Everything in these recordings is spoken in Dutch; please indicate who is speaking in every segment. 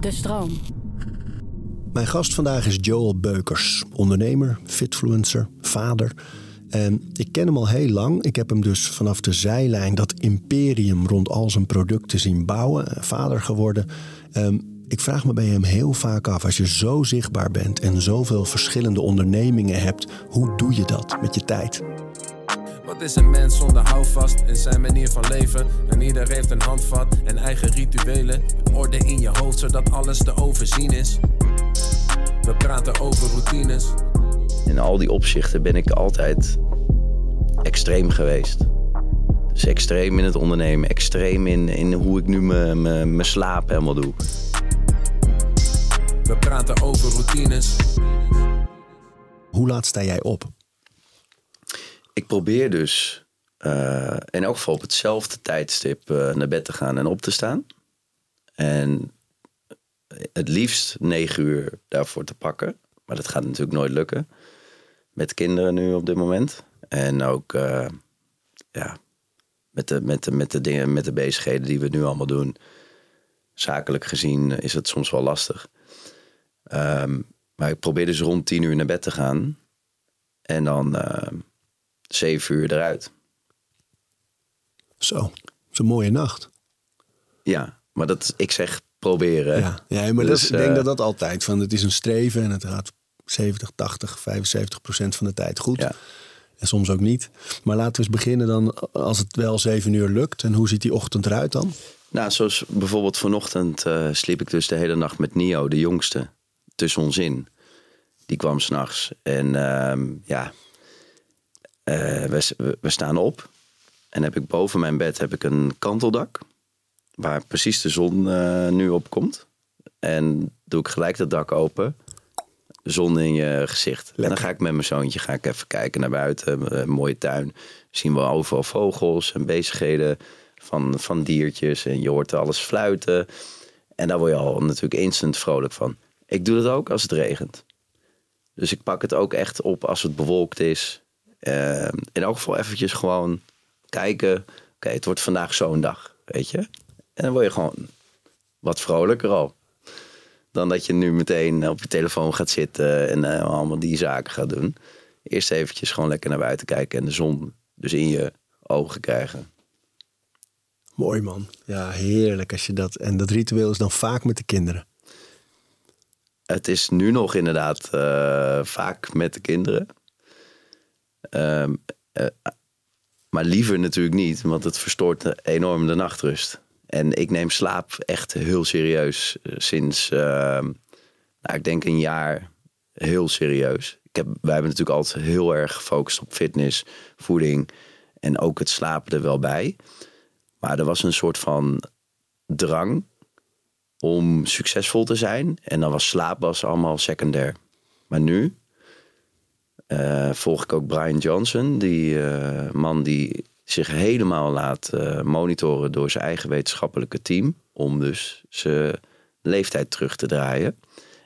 Speaker 1: De stroom.
Speaker 2: Mijn gast vandaag is Joel Beukers, ondernemer, fitfluencer, vader. En ik ken hem al heel lang. Ik heb hem dus vanaf de zijlijn dat imperium rond al zijn producten zien bouwen. eh, Vader geworden. Ehm, ik vraag me bij hem heel vaak af, als je zo zichtbaar bent en zoveel verschillende ondernemingen hebt, hoe doe je dat met je tijd?
Speaker 3: Wat is een mens zonder houvast in zijn manier van leven? En ieder heeft een handvat en eigen rituelen. Orde in je hoofd zodat alles te overzien is. We praten over routines.
Speaker 4: In al die opzichten ben ik altijd extreem geweest. Dus extreem in het ondernemen, extreem in, in hoe ik nu mijn slaap helemaal doe.
Speaker 3: We praten over routines.
Speaker 2: Hoe laat sta jij op?
Speaker 4: Ik probeer dus eh, in elk geval op hetzelfde tijdstip eh, naar bed te gaan en op te staan. En het liefst negen uur daarvoor te pakken. Maar dat gaat natuurlijk nooit lukken. Met kinderen nu op dit moment. En ook eh, ja, met, de, met, de, met de dingen, met de bezigheden die we nu allemaal doen. Zakelijk gezien is het soms wel lastig. Ehm, maar ik probeer dus rond tien uur naar bed te gaan. En dan eh, zeven uur eruit.
Speaker 2: Zo, dat is een mooie nacht.
Speaker 4: Ja, maar dat, ik zeg proberen.
Speaker 2: Ja, ja maar
Speaker 4: Dus,
Speaker 2: dat, ik denk
Speaker 4: eh,
Speaker 2: dat dat altijd van het is een streven en het gaat 70, 80, 75 procent van de tijd goed.
Speaker 4: Ja.
Speaker 2: En soms ook niet. Maar laten we eens beginnen dan als het wel zeven uur lukt. En hoe ziet die ochtend eruit dan?
Speaker 4: Nou, zoals bijvoorbeeld vanochtend eh, sliep ik dus de hele nacht met Nio, de jongste, tussen ons in. Die kwam s'nachts. En ehm, ja, we, we- we staan op. En heb ik boven mijn bed heb ik een kanteldak. Waar precies de zon eh, nu op komt. En doe ik gelijk dat dak open. Zon in je gezicht. En dan ga ik met mijn zoontje ga ik even kijken naar buiten. Een mooie tuin. Zien we overal vogels en bezigheden van, van diertjes. En je hoort alles fluiten. En daar word je al natuurlijk instant vrolijk van. Ik doe dat ook als het regent. Dus ik pak het ook echt op als het bewolkt is. Eh, in elk geval eventjes gewoon kijken. Oké, het wordt vandaag zo'n dag, weet je. En dan word je gewoon wat vrolijker al. Dan dat je nu meteen op je telefoon gaat zitten en eh, allemaal die zaken gaat doen. Eerst eventjes gewoon lekker naar buiten kijken en de zon dus in je ogen krijgen.
Speaker 2: Mooi man. Ja, heerlijk als je dat. En dat ritueel is dan vaak met de kinderen.
Speaker 4: Het is nu nog inderdaad eh, vaak met de kinderen. Ehm, eh, maar liever natuurlijk niet, want het verstoort enorm de nachtrust. En ik neem slaap echt heel serieus eh, sinds, ehm, nou, ik denk een jaar heel serieus. Ik heb, wij hebben natuurlijk altijd heel erg gefocust op fitness, voeding en ook het slapen er wel bij. Maar er was een soort van drang om succesvol te zijn. En dan was slaap was allemaal secundair. Maar nu eh, volg ik ook Brian Johnson, die eh, man die zich helemaal laat eh, monitoren door zijn eigen wetenschappelijke team. Om dus zijn leeftijd terug te draaien.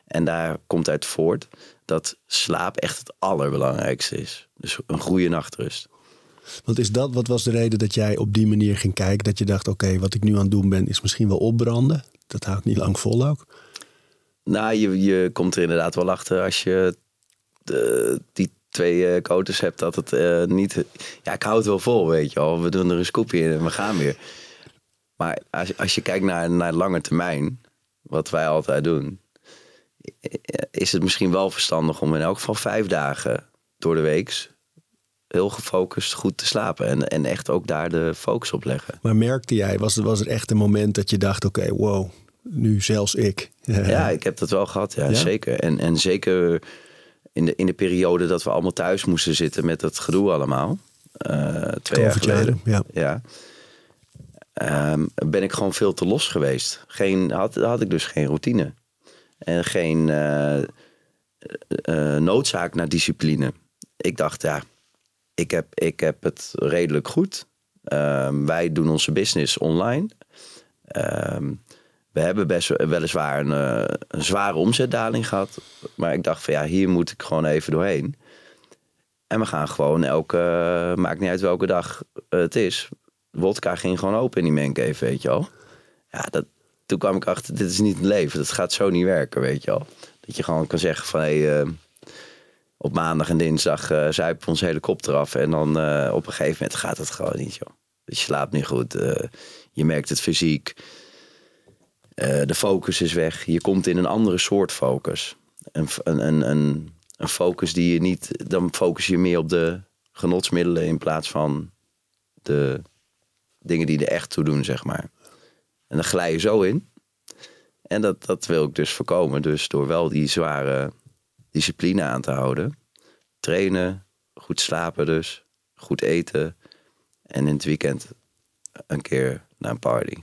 Speaker 4: En daar komt uit voort dat slaap echt het allerbelangrijkste is. Dus een goede nachtrust.
Speaker 2: Want is dat, wat was de reden dat jij op die manier ging kijken? Dat je dacht, oké, wat ik nu aan het doen ben is misschien wel opbranden. Dat houdt niet lang vol ook.
Speaker 4: Nou, je, je komt er inderdaad wel achter als je de, die twee eh coaches hebt dat het eh, niet... Ja, ik hou het wel vol, weet je wel. We doen er een scoopje in en we gaan weer. Maar als, als je kijkt naar, naar lange termijn, wat wij altijd doen... is het misschien wel verstandig om in elk geval vijf dagen door de week... heel gefocust goed te slapen. En, en echt ook daar de focus op leggen.
Speaker 2: Maar merkte jij, was, was er echt een moment dat je dacht, oké, wow, nu zelfs ik.
Speaker 4: Ja, ik heb dat wel gehad, ja,
Speaker 2: Ja?
Speaker 4: zeker. En, en zeker in de, in de periode dat we allemaal thuis moesten zitten met dat gedoe allemaal. eh, twee jaar geleden.
Speaker 2: ja.
Speaker 4: Ehm, ben ik gewoon veel te los geweest. Geen, had, had ik dus geen routine. En geen eh, eh, noodzaak naar discipline. Ik dacht, ja, ik heb, ik heb het redelijk goed. Ehm, wij doen onze business online. Ehm, we hebben best weliswaar een, eh, een zware omzetdaling gehad. Maar ik dacht van ja, hier moet ik gewoon even doorheen. En we gaan gewoon elke, maakt niet uit welke dag het is. Wodka ging gewoon open in die mancave, weet je wel. Ja, dat, toen kwam ik achter, dit is niet een leven. Dat gaat zo niet werken, weet je wel. Dat je gewoon kan zeggen van, hé, hey, eh, op maandag en dinsdag uh, zuipen we onze helikopter af. En dan op een gegeven moment gaat het gewoon niet, joh. Je slaapt niet goed. Je merkt het fysiek. De focus is weg. Je komt in een andere soort focus. Een, een, een, een focus die je niet... Dan focus je meer op de genotsmiddelen in plaats van de dingen die er echt toe doen, zeg maar. En dan glij je zo in. En dat, dat wil ik dus voorkomen. Dus door wel die zware discipline aan te houden. Trainen, goed slapen dus, goed eten. En in het weekend een keer naar een party.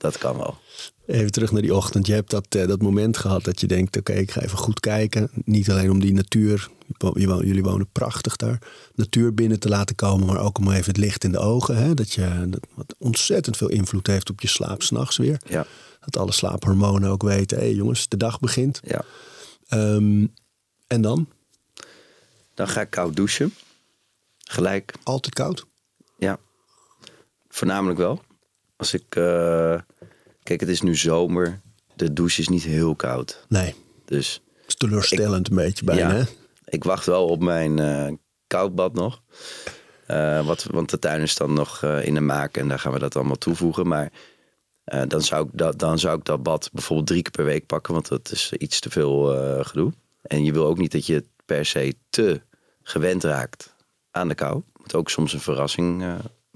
Speaker 4: Dat kan wel.
Speaker 2: Even terug naar die ochtend. Je hebt dat, uh, dat moment gehad dat je denkt: oké, okay, ik ga even goed kijken. Niet alleen om die natuur, jullie wonen prachtig daar, natuur binnen te laten komen, maar ook om even het licht in de ogen. Hè? Dat je dat wat ontzettend veel invloed heeft op je slaap s'nachts weer.
Speaker 4: Ja.
Speaker 2: Dat alle slaaphormonen ook weten: hé hey, jongens, de dag begint.
Speaker 4: Ja.
Speaker 2: Um, en dan?
Speaker 4: Dan ga ik koud douchen. Gelijk.
Speaker 2: Altijd koud?
Speaker 4: Ja. Voornamelijk wel. Als ik. Uh, kijk, het is nu zomer. De douche is niet heel koud.
Speaker 2: Nee.
Speaker 4: Dus.
Speaker 2: Het is teleurstellend ik, een beetje bijna. Ja,
Speaker 4: ik wacht wel op mijn uh, koudbad nog. Uh, wat, want de tuin is dan nog in de maak en daar gaan we dat allemaal toevoegen. Maar dan, zou ik dat, dan zou ik dat bad bijvoorbeeld drie keer per week pakken, want dat is iets te veel gedoe. En je wil ook niet dat je per se te gewend raakt aan de kou. Moet ook soms een verrassing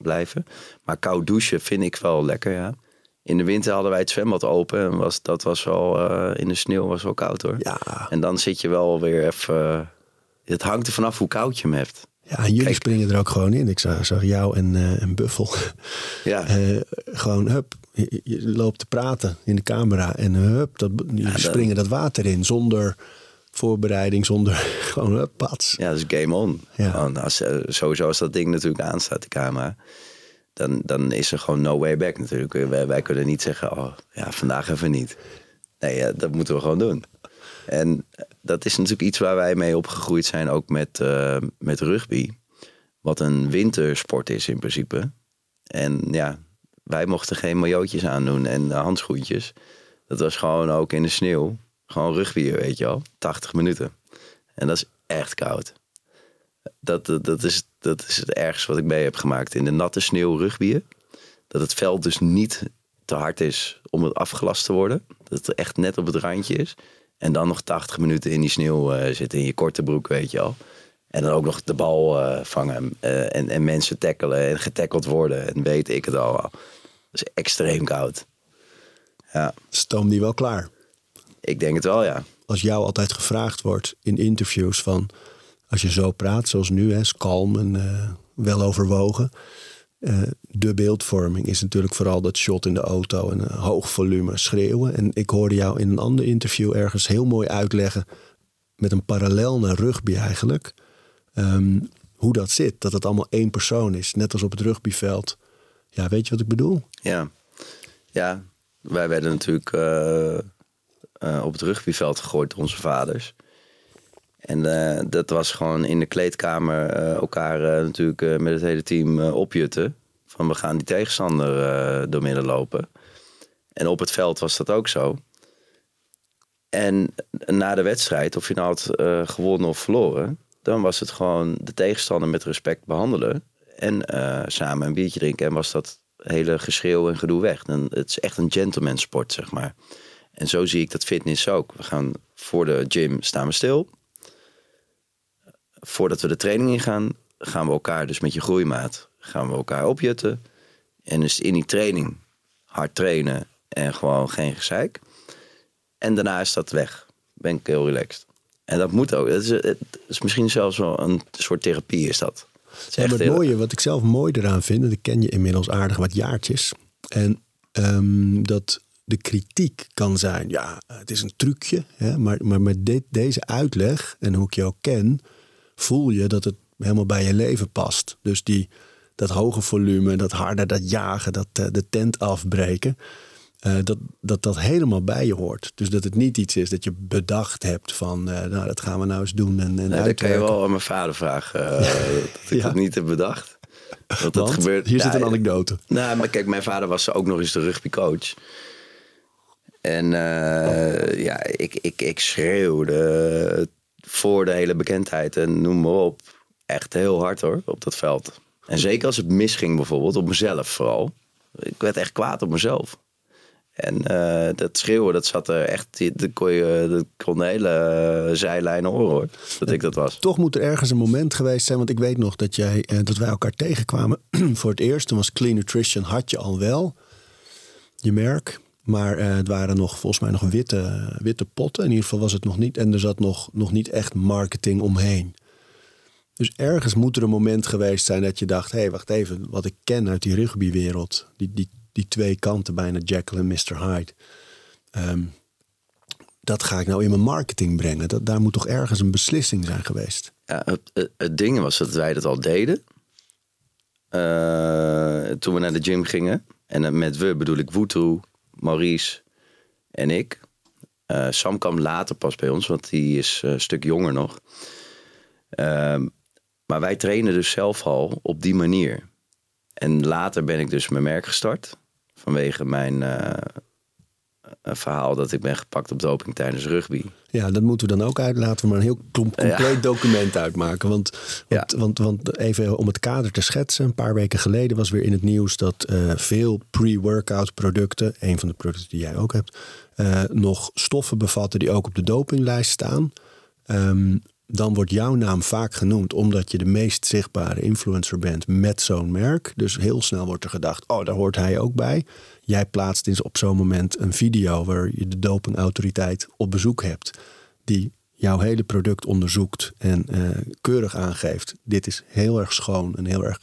Speaker 4: blijven. Maar koud douchen vind ik wel lekker, ja. In de winter hadden wij het zwembad open. En was, dat was wel, uh, in de sneeuw was wel koud hoor.
Speaker 2: Ja.
Speaker 4: En dan zit je wel weer even... Uh, het hangt er vanaf hoe koud je hem hebt.
Speaker 2: Ja, en jullie Kijk. springen er ook gewoon in. Ik zag, zag jou en, uh, en Buffel.
Speaker 4: Ja.
Speaker 2: gewoon, hup, je, je, loopt te praten in de camera. En hup, dat, jullie ja, springen dat water in zonder voorbereiding zonder gewoon uh, pats.
Speaker 4: Ja, dat is game on. Ja. als, uh, sowieso als dat ding natuurlijk aanstaat, de camera, dan, dan is er gewoon no way back natuurlijk. Wij, wij kunnen niet zeggen, oh ja, vandaag even niet. Nee, ja, dat moeten we gewoon doen. En dat is natuurlijk iets waar wij mee opgegroeid zijn, ook met, uh, met rugby. Wat een wintersport is in principe. En ja, wij mochten geen majootjes aandoen en handschoentjes. Dat was gewoon ook in de sneeuw. Gewoon rugby, weet je wel. 80 minuten. En dat is echt koud. Dat, dat, is, dat is het ergste wat ik mee heb gemaakt. In de natte sneeuw rugbyen. Dat het veld dus niet te hard is om het afgelast te worden. Dat het echt net op het randje is. En dan nog 80 minuten in die sneeuw uh, zitten in je korte broek, weet je al. En dan ook nog de bal uh, vangen uh, en, en mensen tackelen en getackeld worden. En weet ik het al. Dat is extreem koud. Ja.
Speaker 2: Stoom die wel klaar?
Speaker 4: Ik denk het wel, ja.
Speaker 2: Als jou altijd gevraagd wordt in interviews van... als je zo praat, zoals nu, hè, kalm en uh, wel overwogen... Uh, de beeldvorming is natuurlijk vooral dat shot in de auto en een hoog volume schreeuwen. En ik hoorde jou in een ander interview ergens heel mooi uitleggen, met een parallel naar rugby eigenlijk, um, hoe dat zit. Dat het allemaal één persoon is, net als op het rugbyveld. Ja, weet je wat ik bedoel?
Speaker 4: Ja, ja wij werden natuurlijk uh, uh, op het rugbyveld gegooid door onze vaders. En uh, dat was gewoon in de kleedkamer uh, elkaar natuurlijk met het hele team opjutten. Van we gaan die tegenstander door midden lopen. En op het veld was dat ook zo. En na de wedstrijd, of je nou had gewonnen of verloren, dan was het gewoon de tegenstander met respect behandelen. En samen een biertje drinken. En was dat hele geschreeuw en gedoe weg. En het is echt een gentleman sport, zeg maar. En zo zie ik dat fitness ook. We gaan voor de gym staan we stil. Voordat we de training ingaan, gaan we elkaar dus met je groeimaat, gaan we elkaar opjutten. En dus in die training hard trainen en gewoon geen gezeik. En daarna is dat weg. Ben ik heel relaxed. En dat moet ook. Het is, het is misschien zelfs wel een soort therapie is dat.
Speaker 2: Ja, het mooie, wat ik zelf mooi eraan vind, en ik ken je inmiddels aardig wat jaartjes. En um, dat de kritiek kan zijn, ja, het is een trucje. Hè, maar, maar met dit, deze uitleg en hoe ik jou ken, voel je dat het helemaal bij je leven past. Dus die, dat hoge volume, dat harde, dat jagen, dat uh, de tent afbreken. Uh, dat, dat dat helemaal bij je hoort. Dus dat het niet iets is dat je bedacht hebt van, uh, nou dat gaan we nou eens doen. En, en
Speaker 4: nee, dat kan je wel aan mijn vader vragen. dat ik ja. dat niet heb bedacht.
Speaker 2: Want dat gebeurt. Hier ja, zit een anekdote.
Speaker 4: Nou, maar kijk, mijn vader was ook nog eens de rugbycoach. En uh, ja, ik, ik, ik schreeuwde voor de hele bekendheid en noem maar op. Echt heel hard hoor, op dat veld. En zeker als het misging bijvoorbeeld, op mezelf vooral. Ik werd echt kwaad op mezelf. En uh, dat schreeuwen, dat zat er echt. Dat kon, je, dat kon de hele zijlijn horen hoor. Dat ik dat was.
Speaker 2: Toch moet er ergens een moment geweest zijn. Want ik weet nog dat, jij, uh, dat wij elkaar tegenkwamen voor het eerst. Toen was Clean Nutrition, had je al wel je merk. Maar uh, het waren nog volgens mij nog witte, witte potten. In ieder geval was het nog niet. En er zat nog, nog niet echt marketing omheen. Dus ergens moet er een moment geweest zijn dat je dacht: hé, hey, wacht even, wat ik ken uit die rugbywereld, die, die, die twee kanten bijna, Jekyll en Mr. Hyde. Um, dat ga ik nou in mijn marketing brengen. Dat, daar moet toch ergens een beslissing zijn geweest.
Speaker 4: Ja, het, het, ding was dat wij dat al deden. Uh, toen we naar de gym gingen. En met we bedoel ik Woetroe, Maurice en ik. Uh, Sam kwam later pas bij ons, want die is een stuk jonger nog. Uh, maar wij trainen dus zelf al op die manier. En later ben ik dus mijn merk gestart. Vanwege mijn uh, verhaal dat ik ben gepakt op doping tijdens rugby.
Speaker 2: Ja, dat moeten we dan ook uit. Laten we maar een heel compleet ja. document uitmaken. Want, want, ja. want, want, even om het kader te schetsen. Een paar weken geleden was weer in het nieuws dat uh, veel pre-workout producten, een van de producten die jij ook hebt, uh, nog stoffen bevatten die ook op de dopinglijst staan. Um, dan wordt jouw naam vaak genoemd omdat je de meest zichtbare influencer bent met zo'n merk. Dus heel snel wordt er gedacht, oh, daar hoort hij ook bij. Jij plaatst dus op zo'n moment een video waar je de dopingautoriteit op bezoek hebt, die jouw hele product onderzoekt en uh, keurig aangeeft, dit is heel erg schoon en heel erg...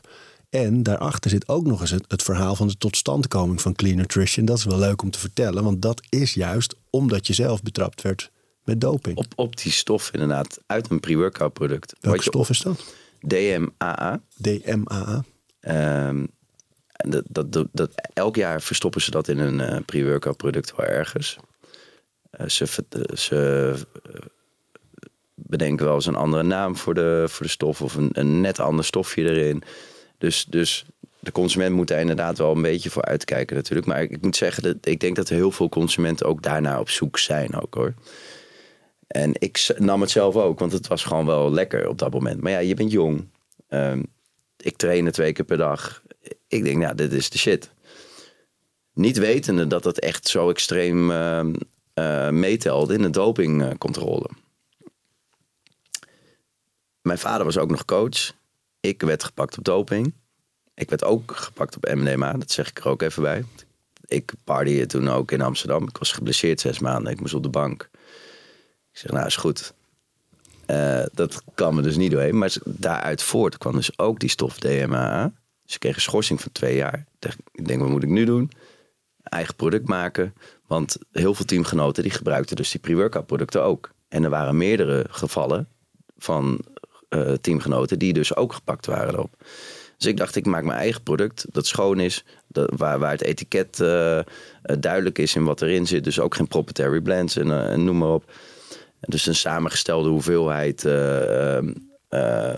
Speaker 2: En daarachter zit ook nog eens het, het verhaal van de totstandkoming van Clean Nutrition. Dat is wel leuk om te vertellen, want dat is juist omdat je zelf betrapt werd met doping.
Speaker 4: Op, op die stof inderdaad, uit een pre-workout product.
Speaker 2: Welke stof is dat?
Speaker 4: DMAA.
Speaker 2: DMAA.
Speaker 4: Um, dat, dat, dat, dat, elk jaar verstoppen ze dat in een uh, pre-workout product wel ergens. Uh, ze, ze uh, bedenken wel eens een andere naam voor de, voor de stof of een, een net ander stofje erin. Dus, dus de consument moet daar inderdaad wel een beetje voor uitkijken natuurlijk. Maar ik, ik moet zeggen, dat ik denk dat er heel veel consumenten ook daarna op zoek zijn ook hoor. En ik nam het zelf ook, want het was gewoon wel lekker op dat moment. Maar ja, je bent jong. Um, ik trainde twee keer per dag. Ik denk, nou, dit is de shit. Niet wetende dat het echt zo extreem uh, uh, meetelde in de dopingcontrole. Mijn vader was ook nog coach. Ik werd gepakt op doping. Ik werd ook gepakt op MDMA, dat zeg ik er ook even bij. Ik partyde toen ook in Amsterdam. Ik was geblesseerd zes maanden. Ik moest op de bank. Zeg, nou is goed. Uh, dat kwam er dus niet doorheen. Maar daaruit voort kwam dus ook die stof DMA. Dus kreeg een schorsing van twee jaar. Ik denk, wat moet ik nu doen? Eigen product maken. Want heel veel teamgenoten die gebruikten dus die pre-workout producten ook. En er waren meerdere gevallen van uh, teamgenoten die dus ook gepakt waren erop. Dus ik dacht, ik maak mijn eigen product dat schoon is. Dat, waar, waar het etiket uh, duidelijk is in wat erin zit. Dus ook geen proprietary blends en, en noem maar op. Dus een samengestelde hoeveelheid uh, uh,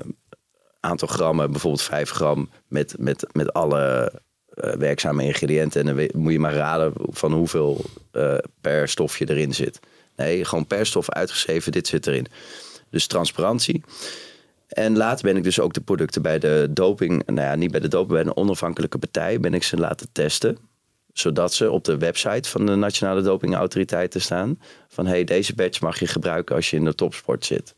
Speaker 4: aantal grammen, bijvoorbeeld 5 gram, met, met, met alle uh, werkzame ingrediënten. En dan moet je maar raden van hoeveel per stofje erin zit. Nee, gewoon per stof uitgeschreven, dit zit erin. Dus transparantie. En later ben ik dus ook de producten bij de doping, nou ja, niet bij de doping, bij een onafhankelijke partij, ben ik ze laten testen zodat ze op de website van de Nationale Dopingautoriteit staan. Van hey, deze badge mag je gebruiken als je in de topsport zit.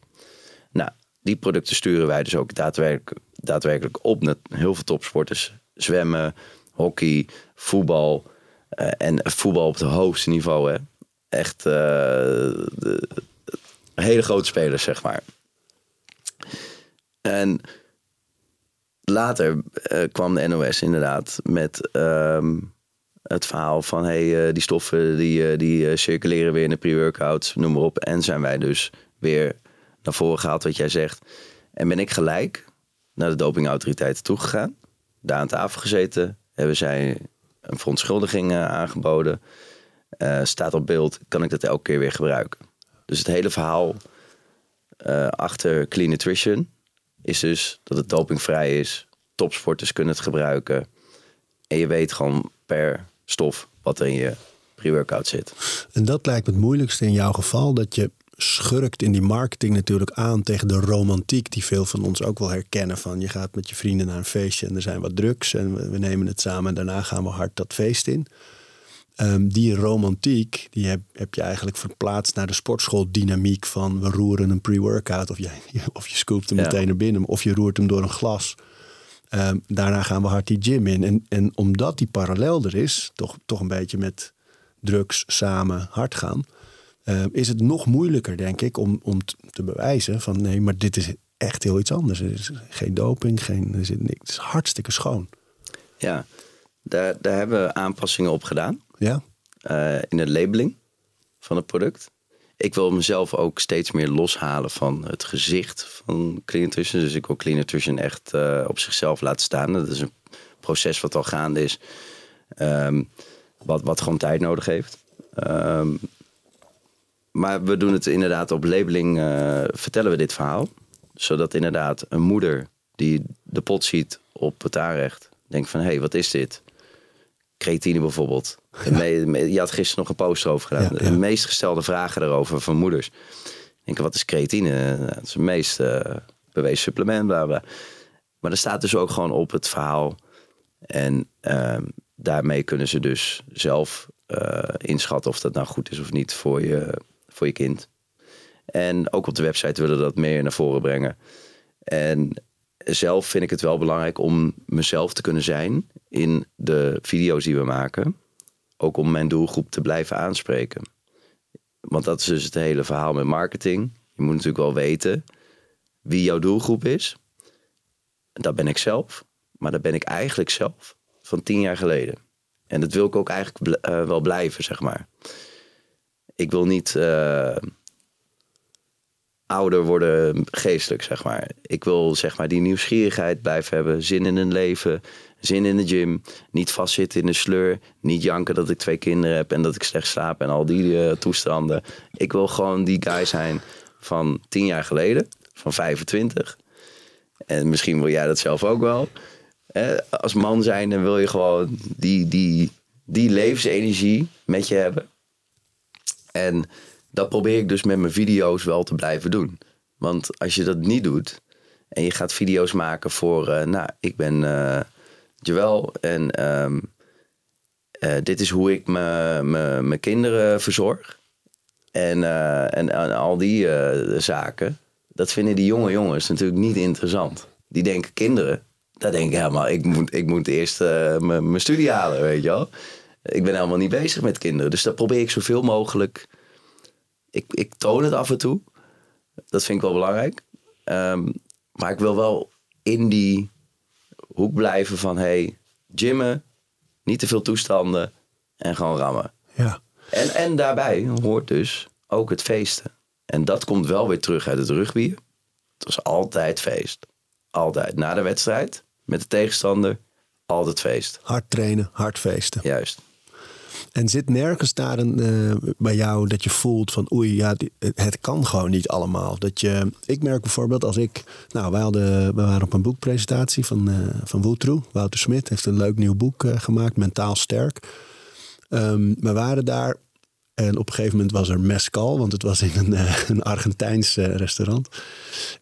Speaker 4: Nou, die producten sturen wij dus ook daadwerkelijk, daadwerkelijk op naar heel veel topsporters. Zwemmen, hockey, voetbal. Uh, en voetbal op het hoogste niveau. Hè. Echt uh, de, hele grote spelers, zeg maar. En later uh, kwam de NOS inderdaad met... Um, het verhaal van hey, uh, die stoffen die, uh, die uh, circuleren weer in de pre-workouts, noem maar op. En zijn wij dus weer naar voren gehaald wat jij zegt. En ben ik gelijk naar de dopingautoriteiten toegegaan. Daar aan tafel gezeten. Hebben zij een verontschuldiging aangeboden. staat op beeld, kan ik dat elke keer weer gebruiken. Dus het hele verhaal achter Clean Nutrition is dus dat het dopingvrij is. Topsporters kunnen het gebruiken. En je weet gewoon per stof wat er in je pre-workout zit.
Speaker 2: En dat lijkt me het moeilijkste in jouw geval. Dat je schurkt in die marketing natuurlijk aan tegen de romantiek die veel van ons ook wel herkennen. Van je gaat met je vrienden naar een feestje en er zijn wat drugs en we, we nemen het samen en daarna gaan we hard dat feest in. Ehm, die romantiek die heb, heb je eigenlijk verplaatst naar de sportschooldynamiek van we roeren een pre-workout of je, of je scoopt hem
Speaker 4: Ja.
Speaker 2: meteen naar binnen of je roert hem door een glas. Ehm, daarna gaan we hard die gym in. En, en omdat die parallel er is, toch, toch een beetje met drugs samen hard gaan, ehm, is het nog moeilijker, denk ik, om, om te bewijzen van nee, maar dit is echt heel iets anders. Er is geen doping, geen, er zit niks. Het is hartstikke schoon.
Speaker 4: Ja, daar, daar hebben we aanpassingen op gedaan.
Speaker 2: Ja,
Speaker 4: eh, in de labeling van het product. Ik wil mezelf ook steeds meer loshalen van het gezicht van Clean. Dus ik wil Clean echt eh, op zichzelf laten staan. Dat is een proces wat al gaande is. ehm, wat, wat gewoon tijd nodig heeft. Ehm, maar we doen het inderdaad op labeling. eh, vertellen we dit verhaal. Zodat inderdaad een moeder die de pot ziet op het aanrecht. Denkt van, hé, hey, wat is dit? creatine bijvoorbeeld. Je had gisteren nog een post over gedaan. De meest gestelde vragen daarover van moeders. Ik denk, wat is creatine? Dat is het meest eh, bewezen supplement, bla bla. Maar er staat dus ook gewoon op het verhaal. En ehm, daarmee kunnen ze dus zelf eh, inschatten of dat nou goed is of niet voor je, voor je kind. En ook op de website willen we dat meer naar voren brengen. En zelf vind ik het wel belangrijk om mezelf te kunnen zijn in de video's die we maken. Ook om mijn doelgroep te blijven aanspreken. Want dat is dus het hele verhaal met marketing. Je moet natuurlijk wel weten wie jouw doelgroep is. Dat ben ik zelf. Maar dat ben ik eigenlijk zelf van tien jaar geleden. En dat wil ik ook eigenlijk eh, wel blijven, zeg maar. Ik wil niet eh, ouder worden geestelijk, zeg maar. Ik wil zeg maar die nieuwsgierigheid blijven hebben. Zin in een leven, zin in de gym. Niet vastzitten in de sleur. Niet janken dat ik twee kinderen heb en dat ik slecht slaap en al die eh, toestanden. Ik wil gewoon die guy zijn van tien jaar geleden, van 25. En misschien wil jij dat zelf ook wel. Hè, als man zijn, dan wil je gewoon die, die, die levensenergie met je hebben. En dat probeer ik dus met mijn video's wel te blijven doen. Want als je dat niet doet en je gaat video's maken voor, eh, nou, ik ben Joël en ehm, eh, dit is hoe ik mijn kinderen verzorg. En, en, en al die zaken, dat vinden die jonge jongens natuurlijk niet interessant. Die denken kinderen, dat denk ik helemaal, ik moet, ik moet eerst mijn studie halen, weet je wel. Ik ben helemaal niet bezig met kinderen. Dus dat probeer ik zoveel mogelijk ik, ik toon het af en toe. Dat vind ik wel belangrijk. Ehm, maar ik wil wel in die hoek blijven van... hey, gymmen, niet te veel toestanden en gewoon rammen.
Speaker 2: ja.
Speaker 4: En, en daarbij hoort dus ook het feesten. En dat komt wel weer terug uit het rugby. Het was altijd feest. Altijd. Na de wedstrijd, met de tegenstander, altijd feest.
Speaker 2: Hard trainen, hard feesten.
Speaker 4: Juist.
Speaker 2: En zit nergens daar een, eh, bij jou dat je voelt van oei, ja, het- kan gewoon niet allemaal. Dat je, ik merk bijvoorbeeld als ik, nou, wij, hadden, we waren op een boekpresentatie van, eh van Woetroe. Wouter Smit heeft een leuk nieuw boek eh, gemaakt, Mentaal Sterk. Ehm, we waren daar en op een gegeven moment was er mescal, want het was in een, eh, een Argentijns eh, restaurant.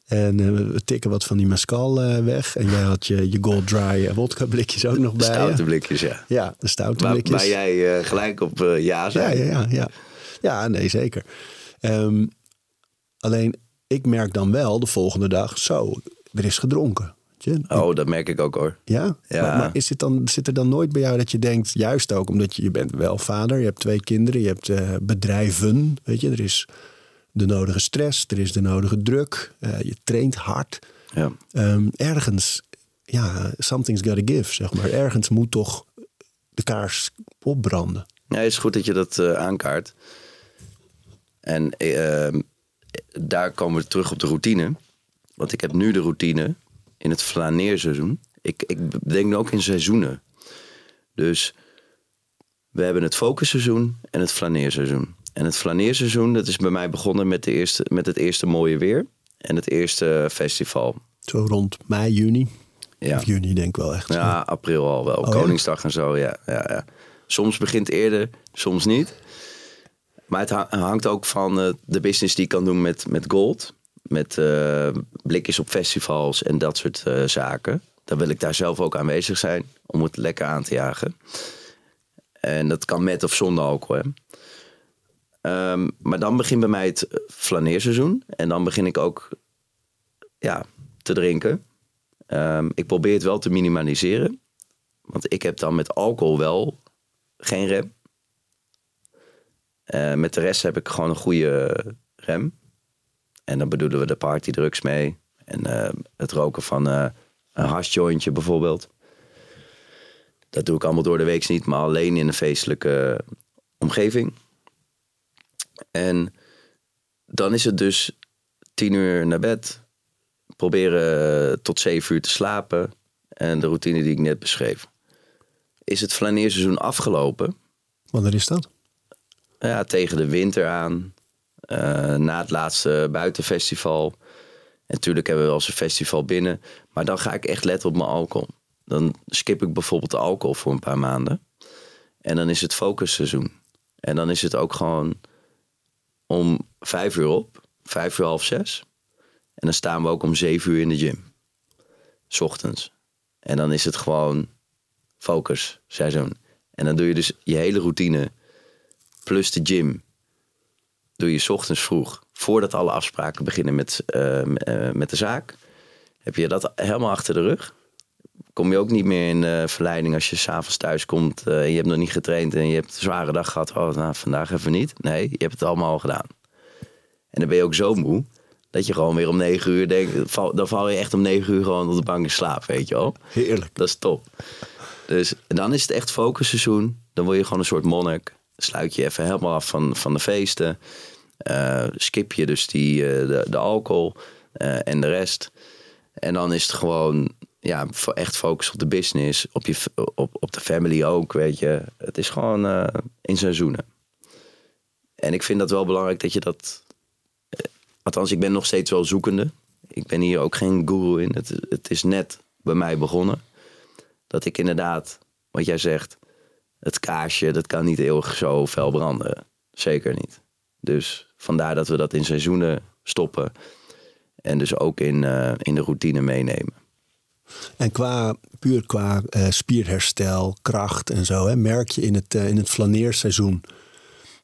Speaker 2: En eh, we tikken wat van die mescal weg. En jij had je, je Gold Dry vodka blikjes ook nog bij je.
Speaker 4: Stoute blikjes, ja.
Speaker 2: Ja, de stoute
Speaker 4: Waar,
Speaker 2: blikjes.
Speaker 4: waar jij gelijk op ja
Speaker 2: Ja,
Speaker 4: zei.
Speaker 2: ja, ja, ja. Ja, nee, zeker. Ehm, alleen, ik merk dan wel de volgende dag, zo, er is gedronken. Je?
Speaker 4: Oh, dat merk ik ook hoor.
Speaker 2: Ja?
Speaker 4: Ja.
Speaker 2: Maar, maar is het dan, zit er dan nooit bij jou dat je denkt, juist ook omdat je, je bent wel vader, je hebt twee kinderen, je hebt eh, bedrijven, weet je, er is de nodige stress, er is de nodige druk, eh, je traint hard.
Speaker 4: Ja.
Speaker 2: Ehm, ergens, ja, something's gotta give, zeg maar. Ergens moet toch de kaars opbranden.
Speaker 4: Ja, het is goed dat je dat eh, aankaart. En eh, ehm, daar komen we terug op de routine. Want ik heb nu de routine in het flaneerseizoen. Ik, ik denk nu ook in seizoenen. Dus we hebben het focusseizoen en het flaneerseizoen. En het flaneerseizoen, dat is bij mij begonnen met, de eerste, met het eerste mooie weer. En het eerste festival.
Speaker 2: Zo rond mei, juni.
Speaker 4: Ja.
Speaker 2: Of juni denk ik wel echt.
Speaker 4: Ja, april al wel.
Speaker 2: Oh, ja?
Speaker 4: Koningsdag en zo, ja. ja, ja. Soms begint eerder, soms niet. Maar het ha- hangt ook van eh, de business die ik kan doen met, met gold. Met eh, blikjes op festivals en dat soort eh, zaken. Dan wil ik daar zelf ook aanwezig zijn om het lekker aan te jagen. En dat kan met of zonder alcohol. Ehm, maar dan begint bij mij het flaneerseizoen. En dan begin ik ook ja, te drinken. Ehm, ik probeer het wel te minimaliseren. Want ik heb dan met alcohol wel geen rem. Eh, met de rest heb ik gewoon een goede rem. En dan bedoelen we de partydrugs mee. En eh, het roken van eh, een hashjointje bijvoorbeeld. Dat doe ik allemaal door de week niet, maar alleen in een feestelijke omgeving. En dan is het dus tien uur naar bed. Proberen tot zeven uur te slapen. En de routine die ik net beschreef. Is het flaneerseizoen afgelopen?
Speaker 2: Wanneer is dat?
Speaker 4: Ja, tegen de winter aan. Eh, na het laatste buitenfestival. En natuurlijk hebben we wel eens een festival binnen. Maar dan ga ik echt letten op mijn alcohol. Dan skip ik bijvoorbeeld de alcohol voor een paar maanden. En dan is het focusseizoen. En dan is het ook gewoon om vijf uur op. Vijf uur, half zes. En dan staan we ook om zeven uur in de gym. 's ochtends. En dan is het gewoon focus seizoen. En dan doe je dus je hele routine plus de gym. Doe je 's ochtends vroeg, voordat alle afspraken beginnen met, eh, eh, met de zaak. Heb je dat helemaal achter de rug. Kom je ook niet meer in eh, verleiding als je s'avonds thuis komt. eh, en je hebt nog niet getraind en je hebt een zware dag gehad. Oh, nou, vandaag even niet. Nee, je hebt het allemaal al gedaan. En dan ben je ook zo moe dat je gewoon weer om negen uur denkt. Dan val je echt om negen uur gewoon op de bank in slaap, weet je wel.
Speaker 2: Heerlijk.
Speaker 4: Dat is top. Dus dan is het echt focusseizoen. Dan word je gewoon een soort monnik. Sluit je even helemaal af van, van de feesten. Eh, skip je dus die, eh, de, de alcohol eh, en de rest. En dan is het gewoon ja, echt focus op de business. Op, je, op, op de family ook, weet je. Het is gewoon in seizoenen. En ik vind dat wel belangrijk dat je dat... althans, ik ben nog steeds wel zoekende. Ik ben hier ook geen guru in. Het, het is net bij mij begonnen dat ik inderdaad, wat jij zegt, het kaarsje, dat kan niet eeuwig zo fel branden. Zeker niet. Dus vandaar dat we dat in seizoenen stoppen. En dus ook in, eh, in de routine meenemen.
Speaker 2: En qua, puur qua eh, spierherstel, kracht en zo, hè, merk je in het, eh, in het flaneerseizoen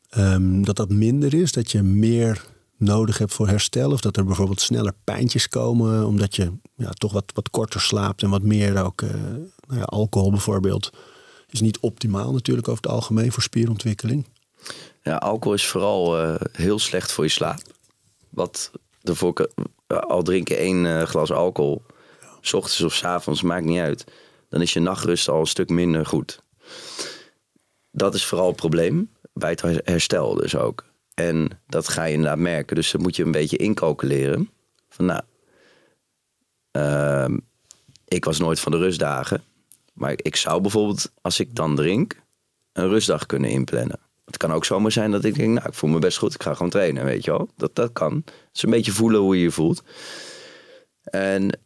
Speaker 2: ehm, dat dat minder is? Dat je meer nodig hebt voor herstel? Of dat er bijvoorbeeld sneller pijntjes komen omdat je ja, toch wat, wat korter slaapt en wat meer ook nou alcohol bijvoorbeeld. Is niet optimaal natuurlijk over het algemeen voor spierontwikkeling.
Speaker 4: Ja, alcohol is vooral eh, heel slecht voor je slaap. Wat kan- al drink je één eh, glas alcohol, s ochtends of s avonds, maakt niet uit. Dan is je nachtrust al een stuk minder goed. Dat is vooral het probleem. Bij het her- herstel dus ook. En dat ga je inderdaad merken. Dus dat moet je een beetje incalculeren. Van nou, ehm, ik was nooit van de rustdagen. Maar ik zou bijvoorbeeld, als ik dan drink, een rustdag kunnen inplannen. Het kan ook zomaar zijn dat ik denk, nou, ik voel me best goed. Ik ga gewoon trainen, weet je wel. Dat, dat kan. Is een beetje voelen hoe je je voelt. En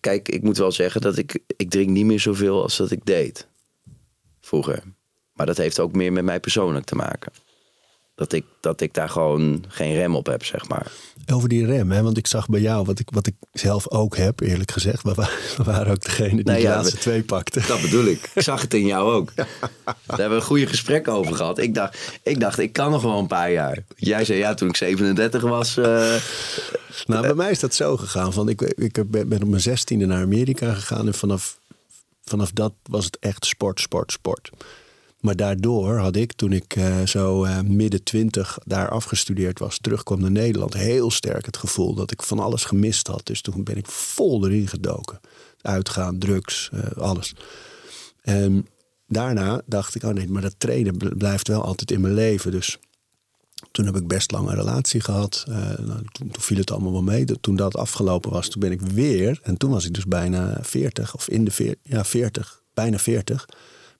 Speaker 4: kijk, ik moet wel zeggen dat ik, ik drink niet meer zoveel als dat ik deed vroeger. Maar dat heeft ook meer met mij persoonlijk te maken. Dat ik, dat ik daar gewoon geen rem op heb, zeg maar.
Speaker 2: Over die rem, hè? want ik zag bij jou, wat ik, wat ik zelf ook heb, eerlijk gezegd. We wa- we waren ook degene die
Speaker 4: Nou
Speaker 2: de laatste
Speaker 4: we-
Speaker 2: twee pakte.
Speaker 4: Dat bedoel ik. Ik zag het in jou ook. Daar hebben we een goede gesprek over gehad. Ik dacht, ik dacht, ik kan nog wel een paar jaar. Jij zei ja, toen ik 37 was. eh,
Speaker 2: Nou, bij mij is dat zo gegaan. Van ik, ik ben ben op mijn zestiende naar Amerika gegaan. En vanaf, vanaf dat was het echt sport, sport, sport. Maar daardoor had ik, toen ik eh, zo eh, midden twintig daar afgestudeerd was, terugkwam naar Nederland, heel sterk het gevoel dat ik van alles gemist had. Dus toen ben ik vol erin gedoken. Uitgaan, drugs, eh, alles. En daarna dacht ik, oh nee, maar dat trainen bl- blijft wel altijd in mijn leven. Dus toen heb ik best lang een relatie gehad. Eh, nou, toen, toen viel het allemaal wel mee. Toen dat afgelopen was, toen ben ik weer... en toen was ik dus bijna 40, of in de veer, ja, 40, bijna 40...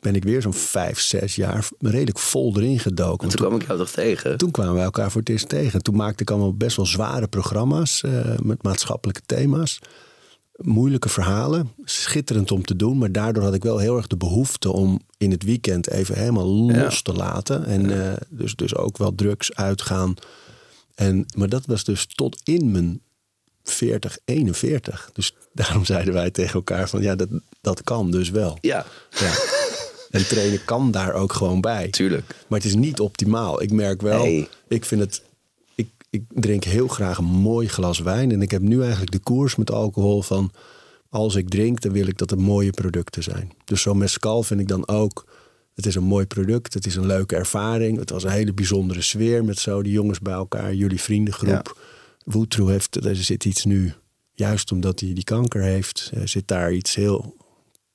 Speaker 2: ben ik weer zo'n vijf, zes jaar redelijk vol erin gedoken.
Speaker 4: en toen kwam ik jou toch tegen.
Speaker 2: Toen kwamen we elkaar voor het eerst tegen. Toen maakte ik allemaal best wel zware programma's eh, met maatschappelijke thema's. moeilijke verhalen. Schitterend om te doen. Maar daardoor had ik wel heel erg de behoefte om in het weekend even helemaal los te laten. En eh, dus, dus ook wel drugs uitgaan. En, maar dat was dus tot in mijn 40, 41. Dus daarom zeiden wij tegen elkaar van ja, dat, dat kan dus wel.
Speaker 4: Ja,
Speaker 2: Ja. En trainen kan daar ook gewoon bij.
Speaker 4: tuurlijk.
Speaker 2: Maar het is niet optimaal. Ik merk wel, ik vind het. Ik, ik drink heel graag een mooi glas wijn. En ik heb nu eigenlijk de koers met alcohol van. Als ik drink, dan wil ik dat het mooie producten zijn. Dus zo'n mescal vind ik dan ook. Het is een mooi product. Het is een leuke ervaring. Het was een hele bijzondere sfeer met zo die jongens bij elkaar. Jullie vriendengroep. Woetroe heeft, er zit iets nu. Juist omdat hij die kanker heeft, eh, zit daar iets heel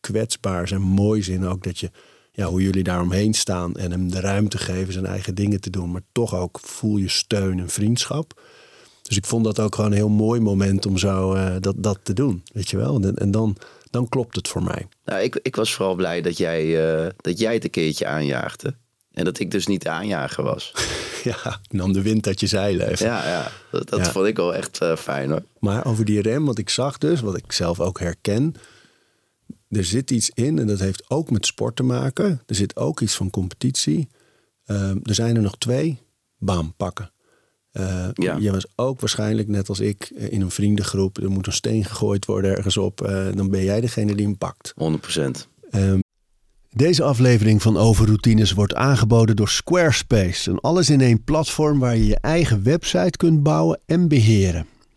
Speaker 2: kwetsbaars en moois in. Ook dat je, ja, hoe jullie daar omheen staan en hem de ruimte geven zijn eigen dingen te doen. Maar toch ook voel je steun en vriendschap. Dus ik vond dat ook gewoon een heel mooi moment om zo eh, dat, dat te doen. Weet je wel? En, en dan, dan klopt het voor mij.
Speaker 4: Nou, ik, ik was vooral blij dat jij, eh, dat jij het een keertje aanjaagde. En dat ik dus niet de aanjager was.
Speaker 2: Ja, nam de wind uit je zeilen even.
Speaker 4: Ja, ja dat, dat
Speaker 2: Ja.
Speaker 4: vond ik wel echt eh, fijn hoor.
Speaker 2: Maar over die rem, wat ik zag dus, wat ik zelf ook herken. Er zit iets in en dat heeft ook met sport te maken. Er zit ook iets van competitie. Ehm, er zijn er nog twee. Bam, pakken. Eh,
Speaker 4: Ja.
Speaker 2: Je was ook waarschijnlijk, net als ik, eh, in een vriendengroep. Er moet een steen gegooid worden ergens op. eh, dan ben jij degene die hem pakt.
Speaker 4: 100%.
Speaker 2: Ehm, deze aflevering van Overroutines wordt aangeboden door Squarespace. Een alles-in-één platform waar je je eigen website kunt bouwen en beheren.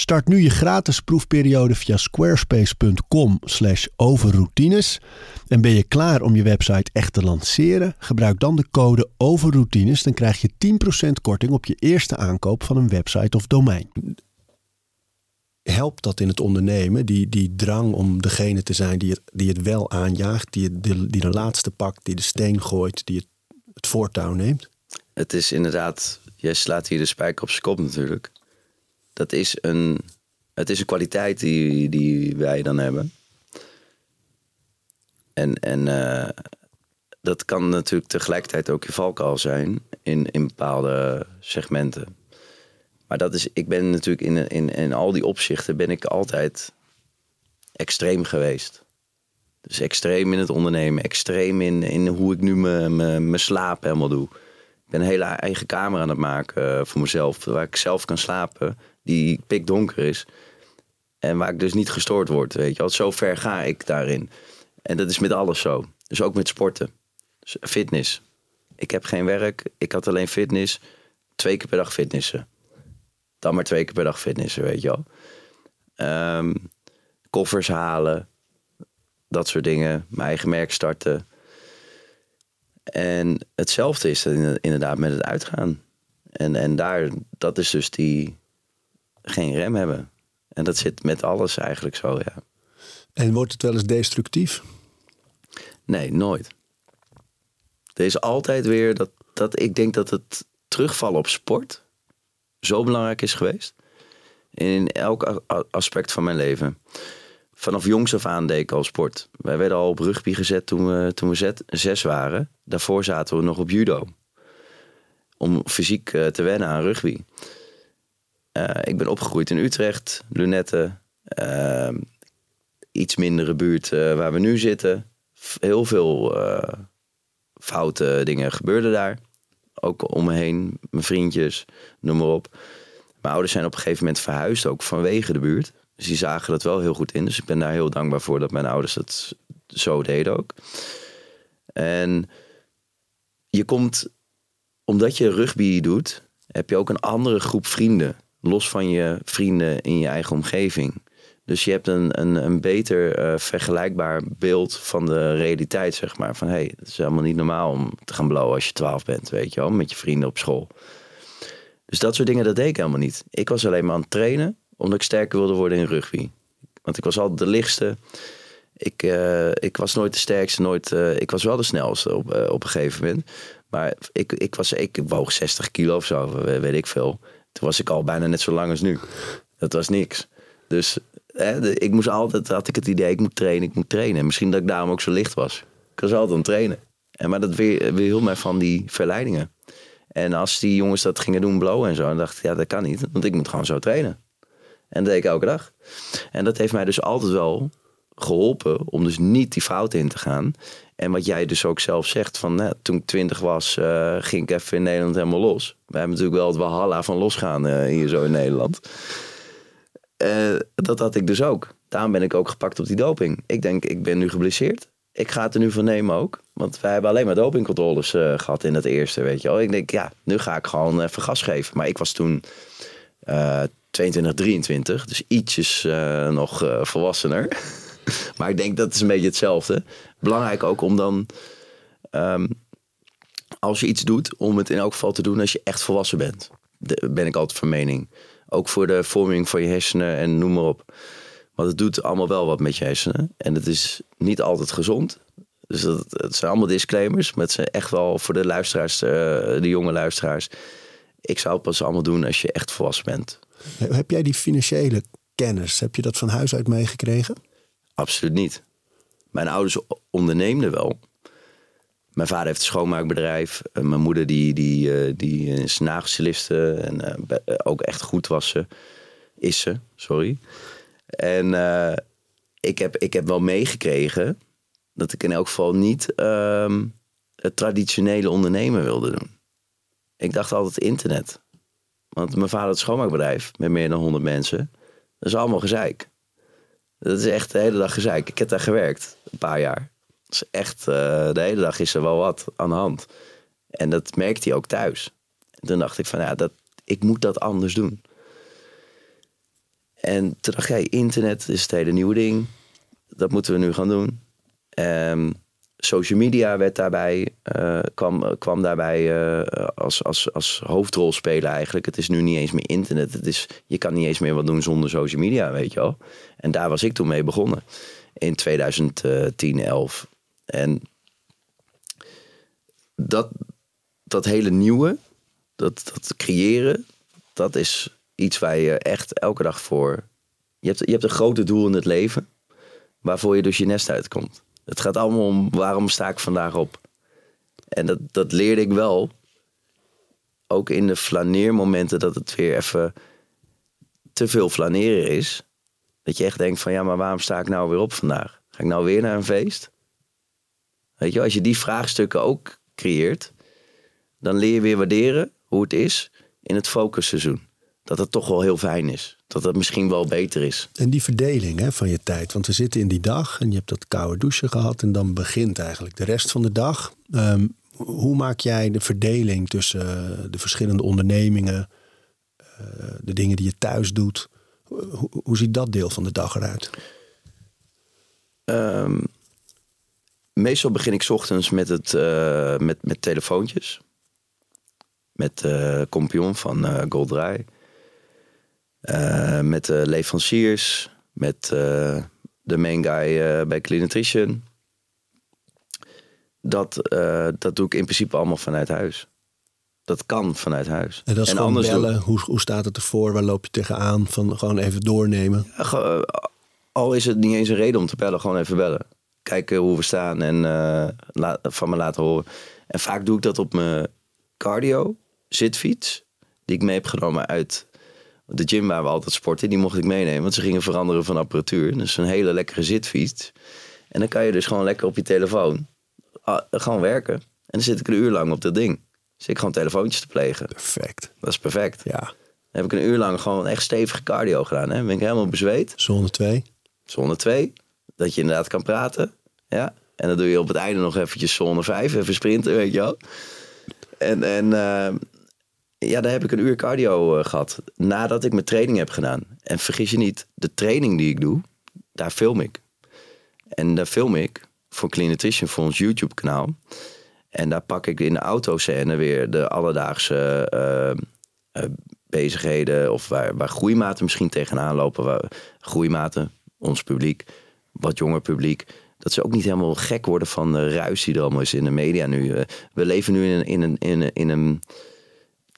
Speaker 2: Start nu je gratis proefperiode via squarespace.com/overroutines. En ben je klaar om je website echt te lanceren? Gebruik dan de code overroutines, dan krijg je 10% korting op je eerste aankoop van een website of domein. Helpt dat in het ondernemen, die, die drang om degene te zijn die het, die het wel aanjaagt, die, het, die, die de laatste pakt, die de steen gooit, die het, het voortouw neemt?
Speaker 4: Het is inderdaad, jij slaat hier de spijker op zijn kop natuurlijk. Dat is een, het is een kwaliteit die, die wij dan hebben. En, en eh, dat kan natuurlijk tegelijkertijd ook je valkuil zijn in, in bepaalde segmenten. Maar dat is, ik ben natuurlijk in, in, in al die opzichten ben ik altijd extreem geweest. Dus extreem in het ondernemen, extreem in, in hoe ik nu mijn- slaap helemaal doe. Ik ben een hele eigen kamer aan het maken eh, voor mezelf, waar ik zelf kan slapen, die pikdonker is. En waar ik dus niet gestoord word, weet je wel. Zo ver ga ik daarin. En dat is met alles zo. Dus ook met sporten. Dus fitness. Ik heb geen werk, ik had alleen fitness. Twee keer per dag fitnessen. Dan maar twee keer per dag fitnessen, weet je wel. Ehm, koffers halen. Dat soort dingen. Mijn eigen merk starten. En hetzelfde is inderdaad met het uitgaan. En, en daar, dat is dus die geen rem hebben. En dat zit met alles eigenlijk zo, ja.
Speaker 2: En wordt het wel eens destructief?
Speaker 4: Nee, nooit. Er is altijd weer dat, dat ik denk dat het terugvallen op sport zo belangrijk is geweest. In elk aspect van mijn leven. Vanaf jongs af aan deed ik al sport. Wij werden al op rugby gezet toen we, toen we zet, zes waren. Daarvoor zaten we nog op judo. Om fysiek eh, te wennen aan rugby. Eh, ik ben opgegroeid in Utrecht, Lunetten. eh, iets mindere buurt eh, waar we nu zitten. Heel veel eh, foute dingen gebeurden daar. Ook om me heen, mijn vriendjes, noem maar op. Mijn ouders zijn op een gegeven moment verhuisd, ook vanwege de buurt. Dus die zagen dat wel heel goed in. Dus ik ben daar heel dankbaar voor dat mijn ouders dat zo deden ook. En je komt, omdat je rugby doet, heb je ook een andere groep vrienden. Los van je vrienden in je eigen omgeving. Dus je hebt een, een, een beter eh, vergelijkbaar beeld van de realiteit, zeg maar. Van hé, hey, het is helemaal niet normaal om te gaan blowen als je 12 bent, weet je wel, met je vrienden op school. Dus dat soort dingen, dat deed ik helemaal niet. Ik was alleen maar aan het trainen, omdat ik sterker wilde worden in rugby. Want ik was altijd de lichtste. Ik, eh, ik was nooit de sterkste, nooit, eh, ik was wel de snelste op, op een gegeven moment. Maar ik, ik, was, ik woog 60 kilo of zo, we- weet ik veel. Toen was ik al bijna net zo lang als nu. Dat was niks. Dus hè, ik moest altijd, had ik het idee, ik moet trainen, ik moet trainen. Misschien dat ik daarom ook zo licht was. Ik was altijd aan het trainen. En, maar dat weer, weerhield mij van die verleidingen. En als die jongens dat gingen doen, blowen en zo, dan dacht ik, ja, dat kan niet. Want ik moet gewoon zo trainen. En dat deed ik elke dag. En dat heeft mij dus altijd wel geholpen om dus niet die fouten in te gaan. En wat jij dus ook zelf zegt, van nou, toen ik twintig was, eh, ging ik even in Nederland helemaal los. We hebben natuurlijk wel het walhalla van losgaan eh, hier zo in Nederland. Eh, dat had ik dus ook. Daarom ben ik ook gepakt op die doping. Ik denk, ik ben nu geblesseerd. Ik ga het er nu van nemen ook. Want wij hebben alleen maar dopingcontroles eh, gehad in het eerste, weet je wel. Ik denk, ja, nu ga ik gewoon even gas geven. Maar ik was toen eh 22, 23. Dus ietsjes nog volwassener. maar ik denk dat is een beetje hetzelfde. Belangrijk ook om dan... ehm, als je iets doet, om het in elk geval te doen als je echt volwassen bent. Daar ben ik altijd van mening. Ook voor de vorming van je hersenen en noem maar op. Want het doet allemaal wel wat met je hersenen. En het is niet altijd gezond. Dus dat, het zijn allemaal disclaimers. Maar het zijn echt wel voor de luisteraars, eh, de jonge luisteraars. Ik zou het pas allemaal doen als je echt volwassen bent.
Speaker 2: Heb jij die financiële kennis, heb je dat van huis uit meegekregen?
Speaker 4: Absoluut niet. Mijn ouders onderneemden wel. Mijn vader heeft een schoonmaakbedrijf. En Mijn moeder die, die, eh, die is. En eh, eh, ook echt goed was ze. Is ze, sorry. En eh, ik, heb, ik heb wel meegekregen dat ik in elk geval niet ehm, het traditionele ondernemen wilde doen. Ik dacht altijd internet. Want mijn vader had een schoonmaakbedrijf met meer dan 100 mensen. Dat is allemaal gezeik. Dat is echt de hele dag gezeik. Ik heb daar gewerkt, een paar jaar. Dat is echt, eh, de hele dag is er wel wat aan de hand. En dat merkte hij ook thuis. En toen dacht ik van, ja, dat, ik moet dat anders doen. En toen dacht jij, internet is het hele nieuwe ding. Dat moeten we nu gaan doen. Ehm, social media werd daarbij, eh, kwam, kwam daarbij eh, als, als, als hoofdrolspeler eigenlijk. Het is nu niet eens meer internet. Het is, je kan niet eens meer wat doen zonder social media, weet je wel. En daar was ik toen mee begonnen. In 2010, 11. En dat, dat hele nieuwe, dat, dat creëren, dat is iets waar je echt elke dag voor... Je hebt, je hebt een grote doel in het leven, waarvoor je dus je nest uitkomt. Het gaat allemaal om waarom sta ik vandaag op. En dat, dat leerde ik wel. Ook in de flaneermomenten dat het weer even te veel flaneren is. Dat je echt denkt van ja, maar waarom sta ik nou weer op vandaag? Ga ik nou weer naar een feest? Weet je, als je die vraagstukken ook creëert, dan leer je weer waarderen hoe het is in het focusseizoen. Dat het toch wel heel fijn is. Dat het misschien wel beter is.
Speaker 2: En die verdeling hè, van je tijd. Want we zitten in die dag en je hebt dat koude douchen gehad. En dan begint eigenlijk de rest van de dag. Ehm, hoe maak jij de verdeling tussen eh, de verschillende ondernemingen, eh, de dingen die je thuis doet? Hoe, hoe ziet dat deel van de dag eruit?
Speaker 4: Ehm, meestal begin ik 's ochtends met, het, eh, met, met telefoontjes. Met de kompion van eh Goldraai. Eh, met de leveranciers. Met eh, de main guy eh, bij Clean Nutrition. Dat, eh, dat doe ik in principe allemaal vanuit huis. Dat kan vanuit huis.
Speaker 2: En dat is gewoon bellen. Hoe, hoe staat het ervoor? Waar loop je tegenaan? Van gewoon even doornemen.
Speaker 4: Ja, eh, al is het niet eens een reden om te bellen, gewoon even bellen. Kijken hoe we staan en eh, van me laten horen. En vaak doe ik dat op mijn cardio zitfiets, die ik mee heb genomen uit de gym waar we altijd sporten. Die mocht ik meenemen, want ze gingen veranderen van apparatuur. Dus een hele lekkere zitfiets. En dan kan je dus gewoon lekker op je telefoon ah, gewoon werken. En dan zit ik een uur lang op dat ding. Zit ik gewoon telefoontjes te plegen.
Speaker 2: Perfect.
Speaker 4: Dat is perfect.
Speaker 2: Ja,
Speaker 4: Dan heb ik een uur lang gewoon echt stevige cardio gedaan. Hè? Ben ik helemaal bezweet.
Speaker 2: zone 2.
Speaker 4: Zone 2, dat je inderdaad kan praten. Ja. En dan doe je op het einde nog eventjes zone 5, even sprinten, weet je wel. En, en eh, ja, daar heb ik een uur cardio eh, gehad. Nadat ik mijn training heb gedaan. En vergis je niet, de training die ik doe, daar film ik. En daar film ik voor Clean Nutrition, voor ons YouTube kanaal. En daar pak ik in de autoscène weer de alledaagse eh, eh, bezigheden. Of waar, waar groeimaten misschien tegenaan lopen. Waar groeimaten, ons publiek. wat jonger publiek, dat ze ook niet helemaal gek worden van de ruis die er allemaal is in de media nu. We leven nu in een, in een, in een, in een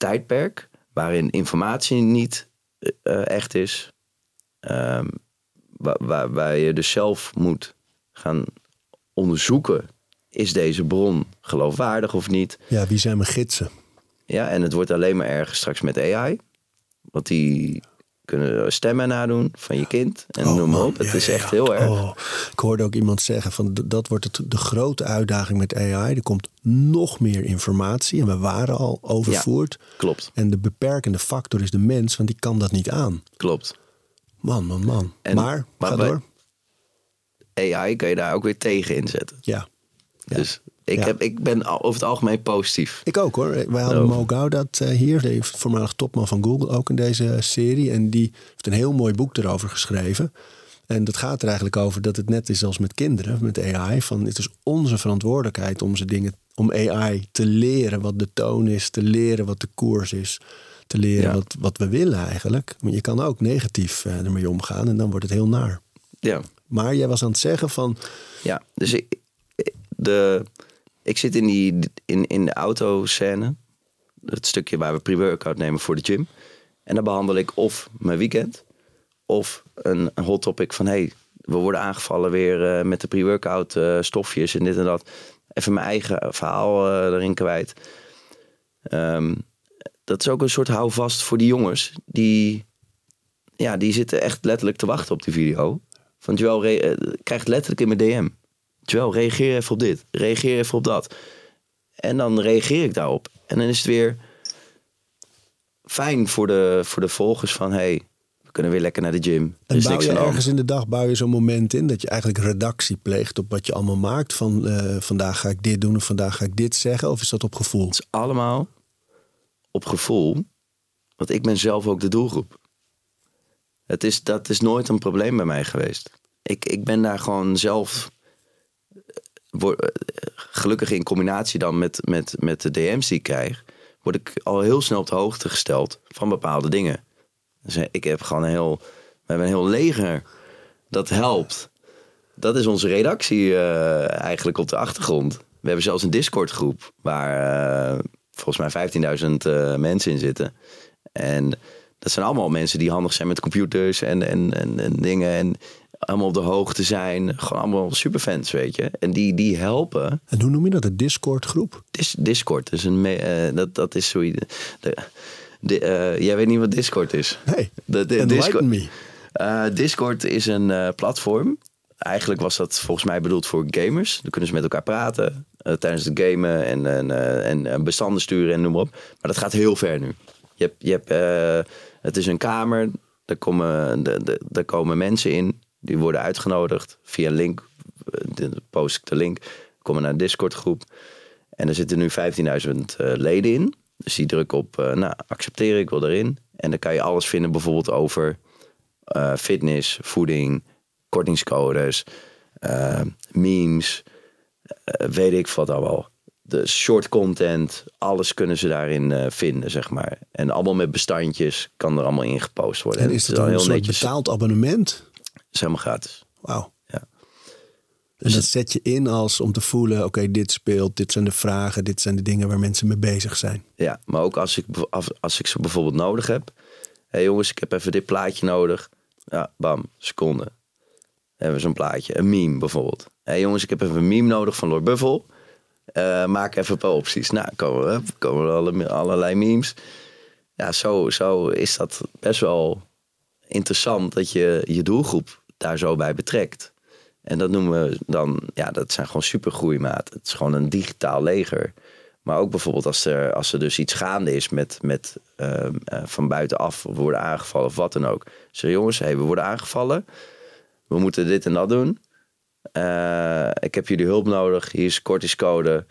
Speaker 4: tijdperk waarin informatie niet eh, echt is. Ehm, waar, waar, waar je dus zelf moet gaan onderzoeken. Is deze bron geloofwaardig of niet?
Speaker 2: Ja, wie zijn mijn gidsen?
Speaker 4: Ja, en het wordt alleen maar erger straks met AI. Want die kunnen stemmen nadoen van je kind. En
Speaker 2: Oh,
Speaker 4: noem maar op. Het
Speaker 2: Ja,
Speaker 4: is echt
Speaker 2: ja.
Speaker 4: heel erg.
Speaker 2: Oh, ik hoorde ook iemand zeggen van dat wordt het, de grote uitdaging met AI. Er komt nog meer informatie en we waren al overvoerd.
Speaker 4: Klopt,
Speaker 2: En de beperkende factor is de mens, want die kan dat niet aan.
Speaker 4: klopt.
Speaker 2: Man, man, man.
Speaker 4: En-
Speaker 2: maar,
Speaker 4: maar
Speaker 2: ga door.
Speaker 4: AI kan je daar ook weer tegen inzetten.
Speaker 2: Ja, Ja.
Speaker 4: Dus ik,
Speaker 2: Ja.
Speaker 4: heb, ik ben over het algemeen positief.
Speaker 2: ik ook hoor. Wij hadden. Mo Gaudat eh, hier, de voormalig topman van Google, ook in deze serie. En die heeft een heel mooi boek erover geschreven. En dat gaat er eigenlijk over dat het net is als met kinderen, met AI. Van het is onze verantwoordelijkheid om ze dingen, om AI te leren wat de toon is, te leren wat de koers is, te leren
Speaker 4: Ja.
Speaker 2: wat, wat we willen eigenlijk. Maar je kan ook negatief eh, ermee omgaan en dan wordt het heel naar.
Speaker 4: Ja,
Speaker 2: Maar jij was aan het zeggen van,
Speaker 4: ja. dus ik, de, ik zit in, die, in, in de autoscène. Het stukje waar we pre-workout nemen voor de gym. En dan behandel ik of mijn weekend. Of een, een hot topic van... hey, we worden aangevallen weer eh, met de pre-workout eh, stofjes en dit en dat. Even mijn eigen verhaal eh, erin kwijt. Ehm, dat is ook een soort houvast voor die jongens. Die, ja, die zitten echt letterlijk te wachten op die video. Van Joel krijgt letterlijk in mijn DM. Joel, reageer even op dit. Reageer even op dat. En dan reageer ik daarop. En dan is het weer fijn voor de, voor de volgers van... hey, we kunnen weer lekker naar de gym.
Speaker 2: En
Speaker 4: is
Speaker 2: bouw
Speaker 4: niks
Speaker 2: je ergens in de dag bouw je zo'n moment in dat je eigenlijk redactie pleegt op wat je allemaal maakt? Van eh, vandaag ga ik dit doen of vandaag ga ik dit zeggen? Of is dat op gevoel?
Speaker 4: Het is allemaal op gevoel. Want ik ben zelf ook de doelgroep. Het is, dat is nooit een probleem bij mij geweest. Ik, ik ben daar gewoon zelf... eh, gelukkig in combinatie dan met, met, met de DM's die ik krijg... word ik al heel snel op de hoogte gesteld van bepaalde dingen. Dus eh, ik heb gewoon een heel... We hebben een heel leger dat helpt. Dat is onze redactie eh, eigenlijk op de achtergrond. We hebben zelfs een Discord groep waar volgens mij 15.000 eh, mensen in zitten. En dat zijn allemaal mensen die handig zijn met computers en, en, en, en dingen. En allemaal op de hoogte zijn. Gewoon allemaal superfans, weet je. En die, die helpen.
Speaker 2: En hoe noem je dat? De Discord groep?
Speaker 4: Dis, Discord is een... eh, dat, dat is zo... De, de, eh, jij weet niet wat Discord is?
Speaker 2: Nee,
Speaker 4: De, de,
Speaker 2: enlighten me.
Speaker 4: eh, Discord is een platform. Eigenlijk was dat volgens mij bedoeld voor gamers. Dan kunnen ze met elkaar praten tijdens het gamen en, en, en bestanden sturen en noem maar op. Maar dat gaat heel ver nu. Je hebt, je hebt, het is een kamer, daar komen, de, de, daar komen mensen in. Die worden uitgenodigd via een link. eh, post ik de link. Komen naar een Discord groep. En er zitten nu 15.000 eh, leden in. Dus die drukken op, eh, nou, accepteer ik, wil erin. En dan kan je alles vinden bijvoorbeeld over fitness, voeding, kortingscodes, memes, weet ik wat allemaal. De short content, alles kunnen ze daarin vinden, zeg maar. En allemaal met bestandjes kan er allemaal in gepost worden.
Speaker 2: En is dat dan een soort betaald abonnement?
Speaker 4: Is helemaal gratis.
Speaker 2: Wauw.
Speaker 4: Ja.
Speaker 2: En dat zet je in als om te voelen, oké, dit speelt, dit zijn de vragen, dit zijn de dingen waar mensen mee bezig zijn.
Speaker 4: Ja, maar ook als ik, als, ik ze bijvoorbeeld nodig heb. Hé hey jongens, ik heb even dit plaatje nodig. Ja, bam, seconde. Hebben we zo'n plaatje. Een meme bijvoorbeeld. Hé hey jongens, ik heb even een meme nodig van Lord Buffel. Eh, maak even een paar opties. Nou, komen, hup, komen er alle, allerlei memes. Ja, zo, zo is dat best wel interessant dat je je doelgroep daar zo bij betrekt. En dat noemen we dan, ja, dat zijn gewoon supergroeimaten. Het is gewoon een digitaal leger. Maar ook bijvoorbeeld als er, als er dus iets gaande is met, met ehm, eh, van buitenaf, we worden aangevallen of wat dan ook. Zeg jongens, hey, we worden aangevallen. We moeten dit en dat doen. Eh, ik heb jullie hulp nodig. Hier is kortingscode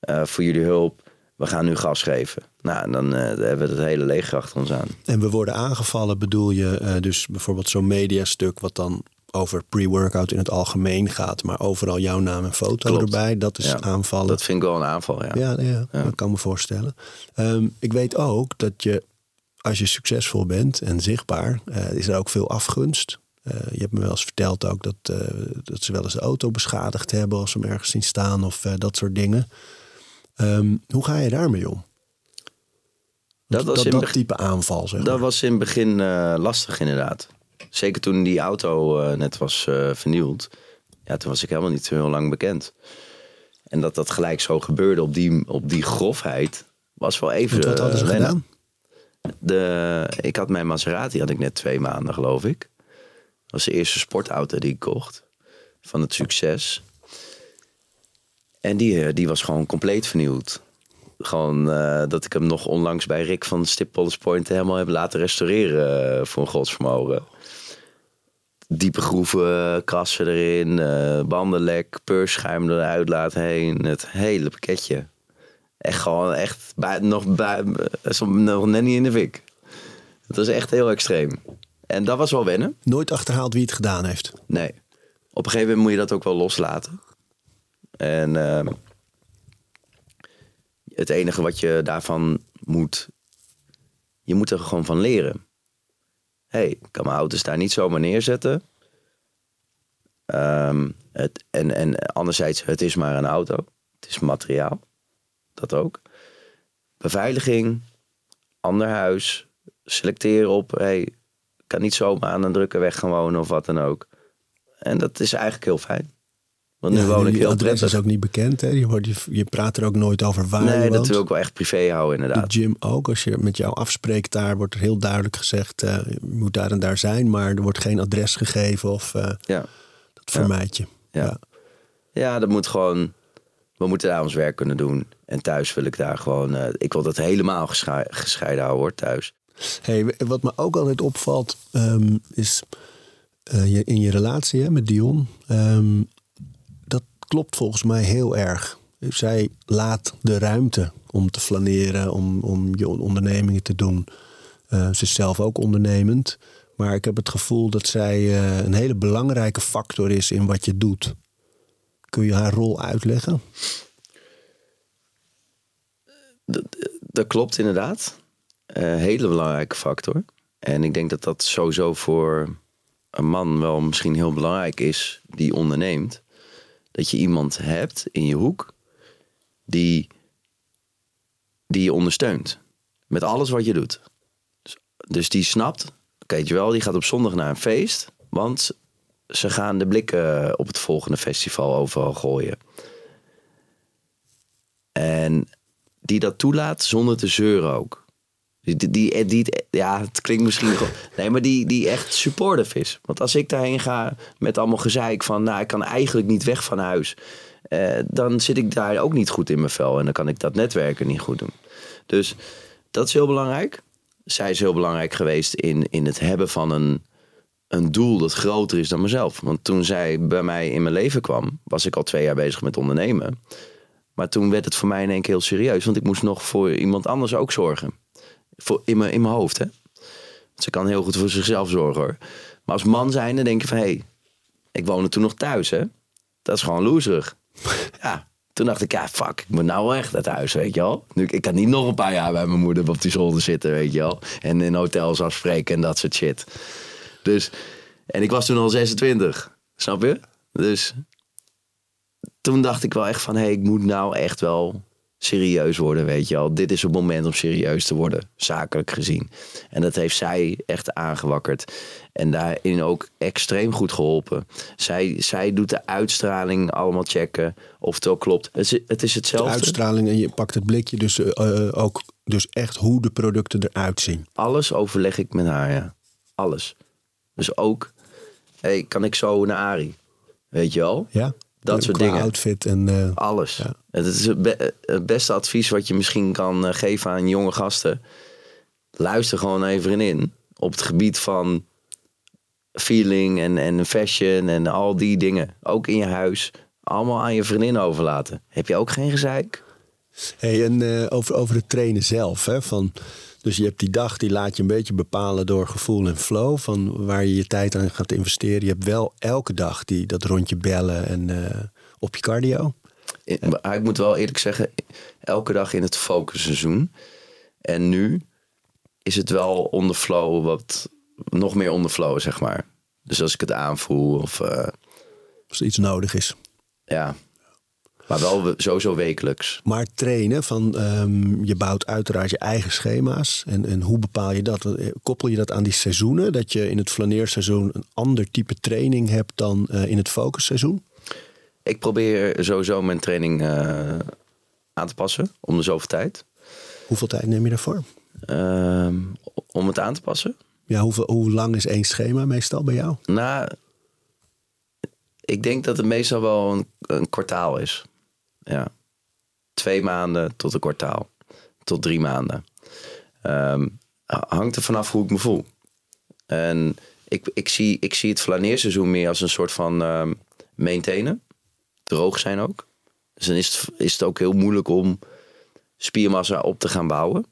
Speaker 4: eh voor jullie hulp. We gaan nu gas geven. Nou, en dan hebben we het hele leger achter ons aan.
Speaker 2: En we worden aangevallen, bedoel je dus bijvoorbeeld zo'n mediastuk wat dan over pre-workout in het algemeen gaat, maar overal jouw naam en foto
Speaker 4: Klopt.
Speaker 2: erbij. Dat is
Speaker 4: Ja,
Speaker 2: aanvallen.
Speaker 4: Dat vind ik wel een aanval, ja.
Speaker 2: Ja, ja, dat kan me voorstellen. Ehm, ik weet ook dat je, als je succesvol bent en zichtbaar, eh, is er ook veel afgunst. Eh, je hebt me wel eens verteld ook dat, eh, dat ze wel eens de auto beschadigd hebben als ze hem ergens zien staan of dat soort dingen. Ehm, hoe ga je daarmee om?
Speaker 4: Dat was
Speaker 2: dat,
Speaker 4: in
Speaker 2: dat type aanval, zeg
Speaker 4: Dat
Speaker 2: maar.
Speaker 4: was in het begin lastig inderdaad. Zeker toen die auto eh, net was eh, vernieuwd. Ja, toen was ik helemaal niet zo heel lang bekend. En dat dat gelijk zo gebeurde op die, op die grofheid was wel even
Speaker 2: wat hadden ze gedaan?
Speaker 4: De, ik had mijn Maserati had ik net twee maanden geloof ik. Dat was de eerste sportauto die ik kocht. Van het succes. En die, eh, die was gewoon compleet vernieuwd. Gewoon dat ik hem nog onlangs bij Rick van Stip Polish Point helemaal heb laten restaureren voor een godsvermogen. Diepe groeven, krassen erin, eh bandenlek, peurschuim door de uitlaat heen. Het hele pakketje. Echt gewoon, echt, bij, nog, bij, eh, nog net niet in de fik. Het was echt heel extreem. En dat was wel wennen.
Speaker 2: Nooit achterhaald wie het gedaan heeft.
Speaker 4: Nee. Op een gegeven moment moet je dat ook wel loslaten. En ehm, het enige wat je daarvan moet... Je moet er gewoon van leren. Hey, ik kan mijn auto's daar niet zomaar neerzetten. Ehm, het, en, en anderzijds, het is maar een auto. Het is materiaal. Dat ook. Beveiliging. Ander huis. Selecteren op... Hey, kan niet zomaar aan een drukke weg gaan wonen of wat dan ook. En dat is eigenlijk heel fijn. Want nu
Speaker 2: Ja,
Speaker 4: woon ik heel
Speaker 2: adres
Speaker 4: prettig.
Speaker 2: is ook niet bekend. Hè? Je, wordt, je, je praat er ook nooit over waar je
Speaker 4: Nee, dat wil ik wel echt privé houden
Speaker 2: De
Speaker 4: inderdaad.
Speaker 2: gym ook. Als je met jou afspreekt daar, wordt er heel duidelijk gezegd... eh, je moet daar en daar zijn, maar er wordt geen adres gegeven of eh,
Speaker 4: Ja.
Speaker 2: dat vermijd je.
Speaker 4: Ja.
Speaker 2: Ja.
Speaker 4: ja, dat moet gewoon... We moeten daar ons werk kunnen doen. En thuis wil ik daar gewoon... eh, ik wil dat helemaal geschei- gescheiden houden hoor, thuis.
Speaker 2: Hey, wat me ook altijd opvalt, ehm, is je, in je relatie hè, met Dion. ehm, klopt volgens mij heel erg. Zij laat de ruimte om te flaneren, om, om je ondernemingen te doen. Eh, ze is zelf ook ondernemend. Maar ik heb het gevoel dat zij eh, een hele belangrijke factor is in wat je doet. Kun je haar rol uitleggen?
Speaker 4: Dat klopt inderdaad. Een hele belangrijke factor. En ik denk dat dat sowieso voor een man wel misschien heel belangrijk is die onderneemt. Dat je iemand hebt in je hoek die, die je ondersteunt. Met alles wat je doet. Dus, dus die snapt, weet je wel, die gaat op zondag naar een feest. Want ze gaan de blikken op het volgende festival overal gooien. En die dat toelaat zonder te zeuren ook. Die, die, die, ja, het klinkt misschien. Nee, maar die, die echt supportive is. Want als ik daarheen ga met allemaal gezeik van... Nou, ik kan eigenlijk niet weg van huis. eh, dan zit ik daar ook niet goed in mijn vel. En dan kan ik dat netwerken niet goed doen. Dus dat is heel belangrijk. Zij is heel belangrijk geweest in, in het hebben van een, een doel dat groter is dan mezelf. Want toen zij bij mij in mijn leven kwam... was ik al twee jaar bezig met ondernemen. Maar toen werd het voor mij in één keer heel serieus. Want ik moest nog voor iemand anders ook zorgen. Voor, in, mijn, in mijn hoofd, hè. Want ze kan heel goed voor zichzelf zorgen, hoor. Maar als man zijnde denk je van... hé, hey, ik woonde toen nog thuis, hè. Dat is gewoon loserig. ja, toen dacht ik, ja, fuck, ik moet nou echt uit huis, weet je wel. Nu, ik kan niet nog een paar jaar bij mijn moeder op die zolder zitten, weet je wel. En in hotels afspreken en dat soort shit. Dus, en ik was toen al 26, snap je? Dus toen dacht ik wel echt van, hé, hey, ik moet nou echt wel serieus worden, weet je wel. Dit is het moment om serieus te worden, zakelijk gezien. En dat heeft zij echt aangewakkerd. En daarin ook extreem goed geholpen. Zij, zij doet de uitstraling allemaal checken of het wel klopt. Het is, het is
Speaker 2: De
Speaker 4: hetzelfde.
Speaker 2: uitstraling en je pakt het blikje dus eh, eh, ook dus echt hoe de producten eruit zien.
Speaker 4: Alles overleg ik met haar, ja. Alles. Dus ook, hey, kan ik zo naar Ari? Weet je wel?
Speaker 2: Ja?
Speaker 4: Dat soort dingen.
Speaker 2: outfit en eh,
Speaker 4: Alles.
Speaker 2: Ja.
Speaker 4: Het is het, be- het beste advies wat je misschien kan eh, geven aan jonge gasten. Luister gewoon naar je vriendin op het gebied van feeling en, en fashion en al die dingen. Ook in je huis. Allemaal aan je vriendin overlaten. Heb je ook geen gezeik?
Speaker 2: Hey, en eh, over, over het trainen zelf. Hè, van, dus je hebt die dag, die laat je een beetje bepalen door gevoel en flow. Van waar je je tijd aan gaat investeren. Je hebt wel elke dag die, dat rondje bellen en eh, op je cardio.
Speaker 4: Ik, maar ik moet wel eerlijk zeggen, elke dag in het focusseizoen. En nu is het wel onder flow, wat nog meer onder flow, zeg maar. Dus als ik het aanvoel of eh,
Speaker 2: Als er iets nodig is.
Speaker 4: ja. Maar wel we- sowieso wekelijks.
Speaker 2: Maar trainen, van, ehm, je bouwt uiteraard je eigen schema's. En, en hoe bepaal je dat? Eh, Koppel je dat aan die seizoenen? Dat je in het flaneerseizoen een ander type training hebt dan eh, in het focusseizoen?
Speaker 4: Ik probeer sowieso mijn training eh, aan te passen om de zoveel tijd.
Speaker 2: Hoeveel tijd neem je daarvoor?
Speaker 4: Ehm, om het aan te passen.
Speaker 2: Ja, hoeveel, hoe lang is één schema meestal bij jou?
Speaker 4: Nou, ik denk dat het meestal wel een, een kwartaal is. Ja. Twee maanden tot een kwartaal. Tot drie maanden. Ehm, hangt er vanaf hoe ik me voel. En ik, ik, zie, ik zie het flaneerseizoen meer als een soort van ehm maintainen. Droog zijn ook. Dus dan is het, is het ook heel moeilijk om spiermassa op te gaan bouwen.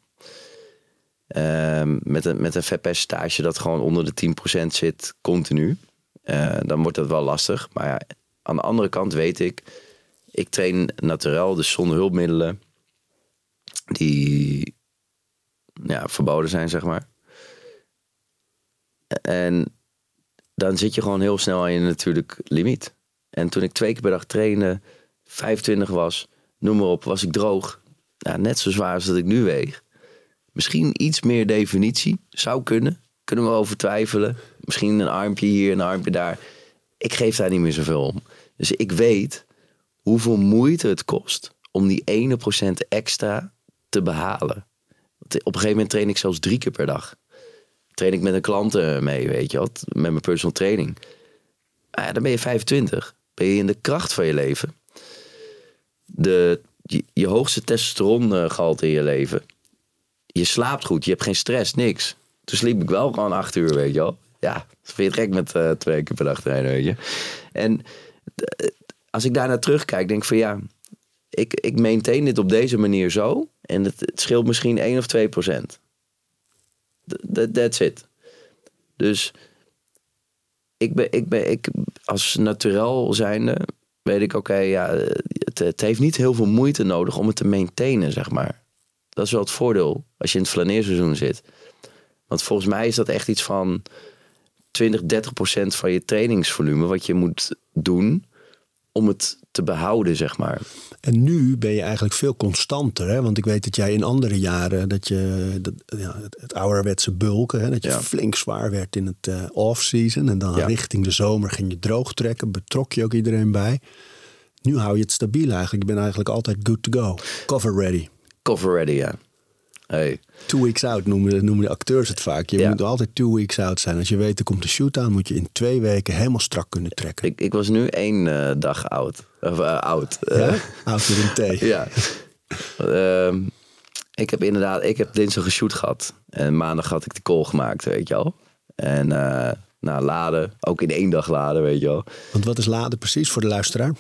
Speaker 4: Ehm, met, een, met een vetpercentage dat gewoon onder de 10% zit, continu. Eh, dan wordt dat wel lastig. Maar ja, aan de andere kant weet ik, ik train naturel, dus zonder hulpmiddelen. Die ja, verboden zijn, zeg maar. En dan zit je gewoon heel snel aan je natuurlijk limiet. En toen ik twee keer per dag trainde, 25 was, noem maar op, was ik droog. Ja, net zo zwaar als dat ik nu weeg. Misschien iets meer definitie. Zou kunnen. Kunnen we over twijfelen. Misschien een armpje hier, een armpje daar. Ik geef daar niet meer zoveel om. Dus ik weet hoeveel moeite het kost om die ene procent extra te behalen. Want op een gegeven moment train ik zelfs drie keer per dag. Train ik met een klant eh, mee, weet je wat, met mijn personal training. Ah dan ben je 25. Ben je in de kracht van je leven. De, je, je hoogste testosterongehalte in je leven je slaapt goed, je hebt geen stress, niks. Toen sliep ik wel gewoon acht uur, weet je wel. Ja, vind je gek met eh, twee keer per dag trainen, weet je. En eh, als ik daarnaar terugkijk, denk ik van ja, ik, ik maintain dit op deze manier zo. En het, het scheelt misschien 1 of 2 procent. That- That's it. Dus ik ben, ik ben, ik, als naturel zijnde, weet ik, oké, ja, het, het heeft niet heel veel moeite nodig om het te maintainen, zeg maar. Dat is wel het voordeel als je in het flaneerseizoen zit. Want volgens mij is dat echt iets van 20, 30 procent van je trainingsvolume wat je moet doen om het te behouden, zeg maar.
Speaker 2: En nu ben je eigenlijk veel constanter. Hè? Want ik weet dat jij in andere jaren dat je dat, ja, het, het ouderwetse bulken, hè? dat je
Speaker 4: Ja.
Speaker 2: flink zwaar werd in het eh, off-season. En dan
Speaker 4: Ja.
Speaker 2: richting de zomer ging je droog trekken, betrok je ook iedereen bij. Nu hou je het stabiel eigenlijk. Je bent eigenlijk altijd good to go. Cover ready.
Speaker 4: Cover ready, ja. Hey.
Speaker 2: Two weeks out noemen de, noemen de acteurs het vaak. Je
Speaker 4: Ja.
Speaker 2: moet altijd two weeks out zijn. Als je weet er komt een shoot aan, moet je in twee weken helemaal strak kunnen trekken.
Speaker 4: Ik, ik was nu één eh, dag oud. Of eh, oud. Eh,
Speaker 2: Ja? Out met een thee.
Speaker 4: ja. Ehm, ik heb inderdaad, ik heb dinsdag een shoot gehad. En maandag had ik de call gemaakt, weet je al. En nou, laden, ook in één dag laden, weet je wel.
Speaker 2: Want wat is laden precies voor de luisteraar?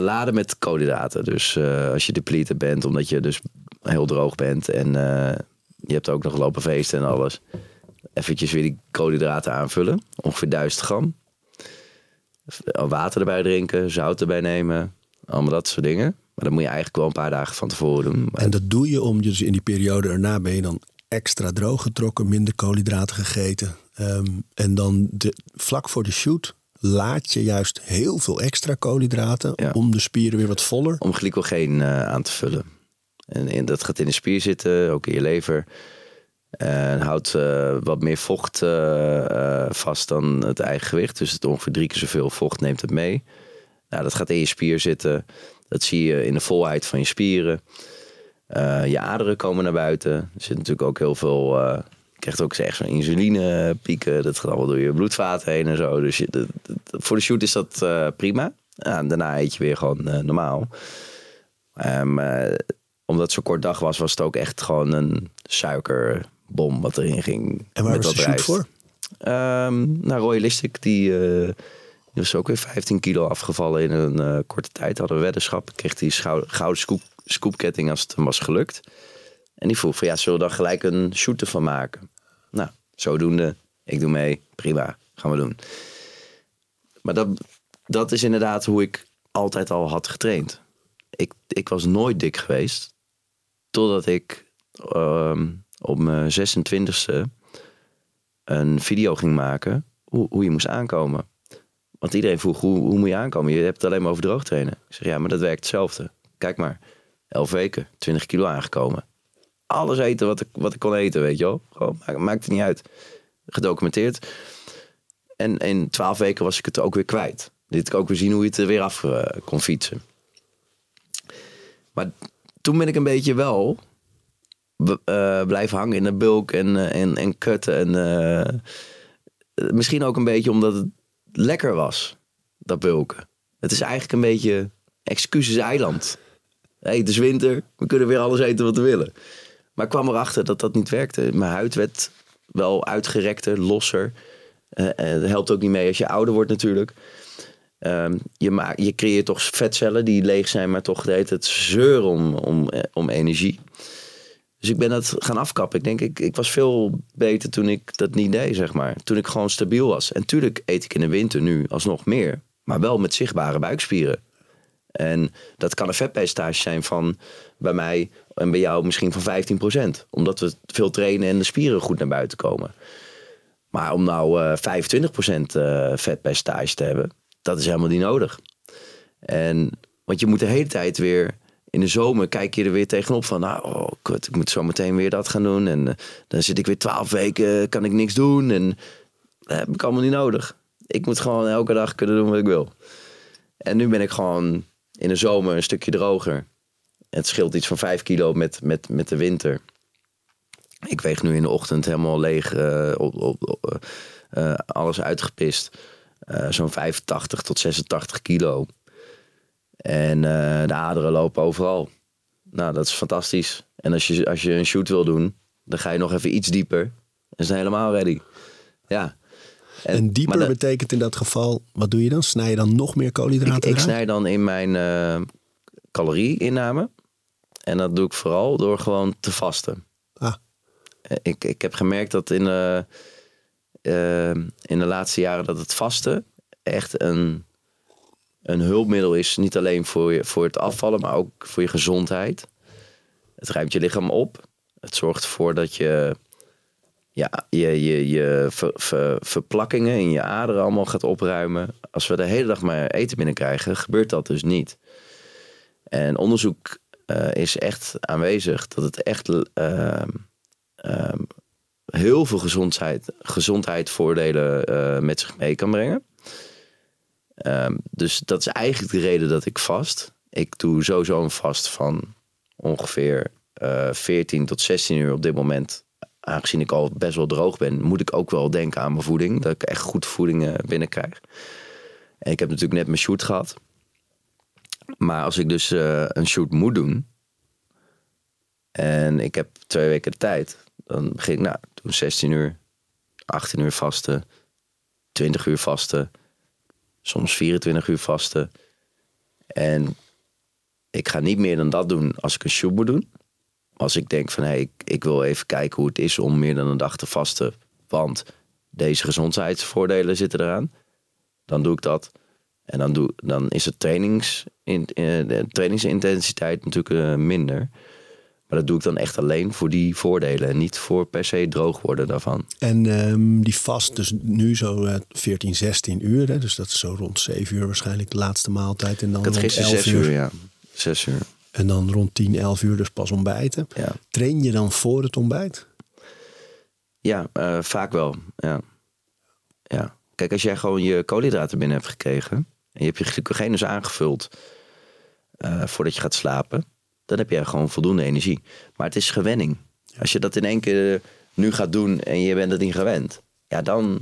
Speaker 4: Laden met koolhydraten. Dus als je depleted bent, omdat je dus heel droog bent en eh, je hebt ook nog lopen feesten en alles. Eventjes weer die koolhydraten aanvullen. Ongeveer 1000 gram. Water erbij drinken, zout erbij nemen. Allemaal dat soort dingen. Maar dat moet je eigenlijk wel een paar dagen van tevoren doen.
Speaker 2: En dat doe je om dus in die periode erna ben je dan extra droog getrokken, minder koolhydraten gegeten. Ehm, en dan de, vlak voor de shoot laat je juist heel veel extra koolhydraten
Speaker 4: Ja.
Speaker 2: om de spieren weer wat voller.
Speaker 4: om glycogeen eh, aan te vullen. En, dat gaat in de spier zitten, ook in je lever. En houdt eh, wat meer vocht eh, eh, vast dan het eigen gewicht. Dus het ongeveer drie keer zoveel vocht neemt het mee. Nou, dat gaat in je spier zitten. Dat zie je in de volheid van je spieren. Je aderen komen naar buiten. Er zit natuurlijk ook heel veel... je krijgt ook echt zo'n insulinepieken. Dat gaat allemaal door je bloedvaten heen en zo. Dus voor de shoot is dat prima. En daarna eet je weer gewoon normaal. Eh, omdat het zo kort dag was, was het ook echt gewoon een suikerbom wat erin ging.
Speaker 2: En waar
Speaker 4: met
Speaker 2: was
Speaker 4: rijst.
Speaker 2: voor?
Speaker 4: Ehm nou, Royalistic, die, eh, die was ook weer 15 kilo afgevallen in een eh, korte tijd. Hadden we weddenschap. Kreeg die gouden scoop, scoopketting als het hem was gelukt. En die vroeg van ja, zullen we dan gelijk een shoot ervan maken? Nou, zodoende. Ik doe mee. Prima. Gaan we doen. Maar dat, dat is inderdaad hoe ik altijd al had getraind. Ik, ik was nooit dik geweest. Totdat ik ehm, op mijn 26e een video ging maken hoe, hoe je moest aankomen. Want iedereen vroeg, hoe, hoe moet je aankomen? Je hebt het alleen maar over droog trainen. Ik zeg, ja, maar dat werkt hetzelfde. Kijk maar, elf weken, 20 kilo aangekomen. Alles eten wat ik, wat ik kon eten, weet je wel. Gewoon, maakt, het niet uit. Gedocumenteerd. En in twaalf weken was ik het ook weer kwijt. Dit ik ook weer zien hoe je het er weer af eh, kon fietsen. Maar toen ben ik een beetje wel eh, blijven hangen in de bulk en, eh, en, en kutten. En, eh, misschien ook een beetje omdat het lekker was, dat bulken. Het is eigenlijk een beetje excuses eiland. Hey, het is winter, we kunnen weer alles eten wat we willen. Maar ik kwam erachter dat dat niet werkte. Mijn huid werd wel uitgerekter, losser. Dat helpt ook niet mee als je ouder wordt natuurlijk. Ehm, je, je creëert toch vetcellen die leeg zijn, maar toch deed het zeuren om, eh, om energie. Dus ik ben dat gaan afkappen. Ik denk, ik, ik was veel beter toen ik dat niet deed, zeg maar. Toen ik gewoon stabiel was. En tuurlijk eet ik in de winter nu alsnog meer. Maar wel met zichtbare buikspieren. En dat kan een vetpercentage zijn van bij mij en bij jou misschien van 15%. Omdat we veel trainen en de spieren goed naar buiten komen. Maar om nou eh 25% eh vetpercentage te hebben, dat is helemaal niet nodig. En, want je moet de hele tijd weer, in de zomer kijk je er weer tegenop van, nou, oh, kut, ik moet zo meteen weer dat gaan doen. En eh, dan zit ik weer 12 weken, kan ik niks doen. En dat heb ik allemaal niet nodig. Ik moet gewoon elke dag kunnen doen wat ik wil. En nu ben ik gewoon in de zomer een stukje droger. Het scheelt iets van 5 kilo met, met, met de winter. Ik weeg nu in de ochtend helemaal leeg, eh, op, op, eh, alles uitgepist. Eh, Zo'n 85 tot 86 kilo. En eh, de aderen lopen overal. Nou, dat is fantastisch. En als je, als je een shoot wil doen, dan ga je nog even iets dieper. En zijn helemaal ready. Ja.
Speaker 2: En, dieper
Speaker 4: dat-
Speaker 2: betekent in dat geval, wat doe je dan? Snij je dan nog meer koolhydraten
Speaker 4: ik, ik snij dan in mijn eh calorieinname. En dat doe ik vooral door gewoon te vasten.
Speaker 2: Ah.
Speaker 4: Ik, ik heb gemerkt dat in eh, in de laatste jaren dat het vasten echt een, een hulpmiddel is. Niet alleen voor, je, voor het afvallen, maar ook voor je gezondheid. Het ruimt je lichaam op. Het zorgt ervoor dat je ja, je, je, je ver- ver- verplakkingen in je aderen allemaal gaat opruimen. Als we de hele dag maar eten binnenkrijgen, gebeurt dat dus niet. En onderzoek eh, is echt aanwezig dat het echt ehm, ehm, heel veel gezondheid, gezondheidsvoordelen eh, met zich mee kan brengen. Ehm, dus dat is eigenlijk de reden dat ik vast. Ik doe sowieso een vast van ongeveer eh 14 tot 16 uur op dit moment. Aangezien ik al best wel droog ben, moet ik ook wel denken aan mijn voeding. Dat ik echt goed voeding binnenkrijg. En ik heb natuurlijk net mijn shoot gehad. Maar als ik dus eh, een shoot moet doen. En ik heb twee weken de tijd. Dan begin ik, nou, doe 16 uur, 18 uur vasten, 20 uur vasten, soms 24 uur vasten. En ik ga niet meer dan dat doen als ik een shoot moet doen. Als ik denk van, hé, hey, ik, ik wil even kijken hoe het is om meer dan een dag te vasten. Want deze gezondheidsvoordelen zitten eraan. Dan doe ik dat. En dan, doe, dan is het trainings, in, eh, de trainingsintensiteit natuurlijk eh, minder. Maar dat doe ik dan echt alleen voor die voordelen. En niet voor per se droog worden daarvan.
Speaker 2: En ehm, die vast dus nu zo eh, 14, 16 uur. Hè? Dus dat is zo rond 7 uur waarschijnlijk de laatste maaltijd. En dan rond
Speaker 4: gisteren
Speaker 2: 11
Speaker 4: zes uur, ja. Zes uur,
Speaker 2: En dan rond 10, 11 uur dus pas ontbijten.
Speaker 4: ja.
Speaker 2: Train je dan voor het ontbijt?
Speaker 4: Ja, eh, vaak wel. Ja. ja. Kijk, als jij gewoon je koolhydraten binnen hebt gekregen. en je hebt je glycogenus aangevuld. eh, voordat je gaat slapen. Dan heb je gewoon voldoende energie. Maar het is gewenning. Als je dat in één keer nu gaat doen. en je bent het niet gewend. ja, dan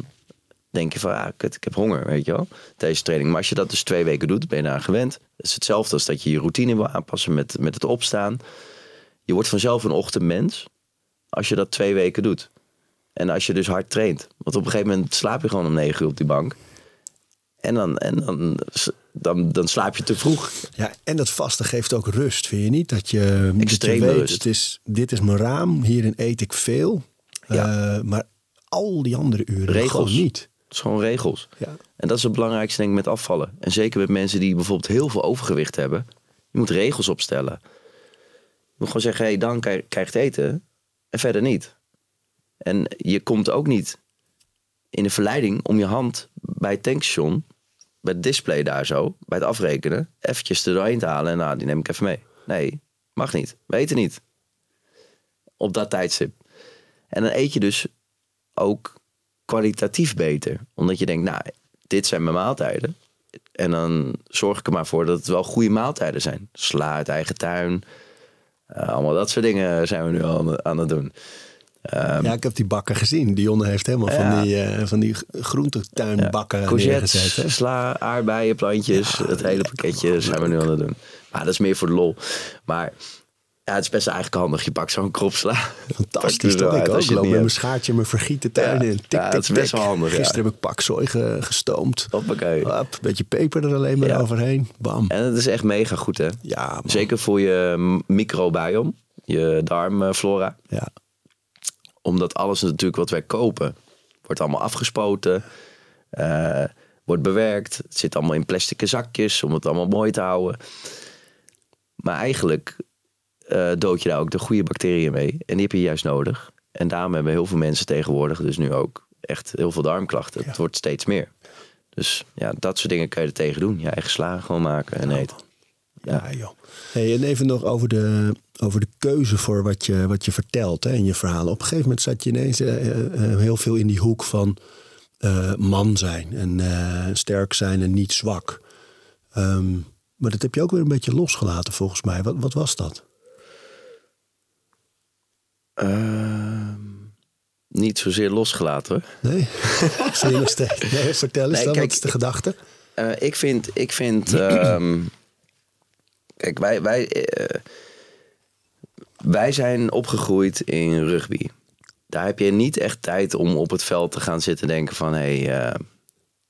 Speaker 4: denk je van, ah, kut, ik heb honger, weet je wel. Deze training. Maar als je dat dus twee weken doet, ben je daar gewend. Het is hetzelfde als dat je je routine wil aanpassen met, met het opstaan. Je wordt vanzelf een ochtendmens als je dat twee weken doet. En als je dus hard traint. Want op een gegeven moment slaap je gewoon om negen uur op die bank. En dan, en dan, dan, dan slaap je te vroeg.
Speaker 2: Ja, en dat vasten geeft ook rust, vind je niet? Dat je, dat je
Speaker 4: Extreme
Speaker 2: weet,
Speaker 4: rust.
Speaker 2: Het is, dit is mijn raam, hierin eet ik veel.
Speaker 4: Ja.
Speaker 2: Eh, maar al die andere uren
Speaker 4: Regels.
Speaker 2: niet.
Speaker 4: Het is gewoon regels.
Speaker 2: Ja.
Speaker 4: En dat is het belangrijkste denk ik met afvallen. En zeker met mensen die bijvoorbeeld heel veel overgewicht hebben. Je moet regels opstellen. Je moet gewoon zeggen, hey, dan krijg- krijgt eten en verder niet. En je komt ook niet in de verleiding om je hand bij het tankstation, bij het display daar zo, bij het afrekenen, eventjes te halen en nou, die neem ik even mee. Nee, mag niet. Weten niet. Op dat tijdstip. En dan eet je dus ook kwalitatief beter. Omdat je denkt, nou, dit zijn mijn maaltijden. En dan zorg ik er maar voor dat het wel goede maaltijden zijn. Sla uit eigen tuin. Uh, allemaal dat soort dingen zijn we nu al aan het doen.
Speaker 2: Um, ja, ik heb die bakken gezien. Dionne heeft helemaal ja. van die, uh, van die groentetuinbakken ja.
Speaker 4: Courgettes, hè? sla, aardbeien, plantjes. Ja, het hele pakketje zijn we nu aan het doen. Maar dat is meer voor de lol. Maar ja, het is best eigenlijk handig. Je pakt zo'n kropsla.
Speaker 2: Fantastisch toch? Ik ook loop met mijn schaartje mijn vergieten tuin in. Tik,
Speaker 4: ja, dat is best wel handig.
Speaker 2: Gisteren heb ik paksoi ge, gestoomd.
Speaker 4: Hoppakee.
Speaker 2: Een beetje peper er alleen maar overheen. Bam.
Speaker 4: En het is echt mega goed hè?
Speaker 2: Ja, man.
Speaker 4: Zeker voor je microbiome. Je darmflora.
Speaker 2: Ja.
Speaker 4: Omdat alles natuurlijk wat wij kopen... wordt allemaal afgespoten. Uh, wordt bewerkt. Het zit allemaal in plastic zakjes om het allemaal mooi te houden. Maar eigenlijk uh, dood je daar ook de goede bacteriën mee. En die heb je juist nodig. En daarom hebben heel veel mensen tegenwoordig dus nu ook echt heel veel darmklachten. Ja. Het wordt steeds meer. Dus ja, dat soort dingen kan je er tegen doen. Je eigen slagen gewoon maken en eten.
Speaker 2: Ja, ja joh. Hey, en even nog over de, over de keuze voor wat je, wat je vertelt hè, in je verhalen. Op een gegeven moment zat je ineens uh, uh, heel veel in die hoek van man zijn. En sterk zijn en niet zwak. Um, maar dat heb je ook weer een beetje losgelaten volgens mij. Wat, wat was dat?
Speaker 4: Uh, niet zozeer losgelaten.
Speaker 2: Nee. Nee, vertel eens nee, dan, kijk, wat is de gedachte?
Speaker 4: Uh, ik vind, ik vind um, kijk, wij, wij, uh, wij zijn opgegroeid in rugby. Daar heb je niet echt tijd om op het veld te gaan zitten denken van... hé, hey, uh,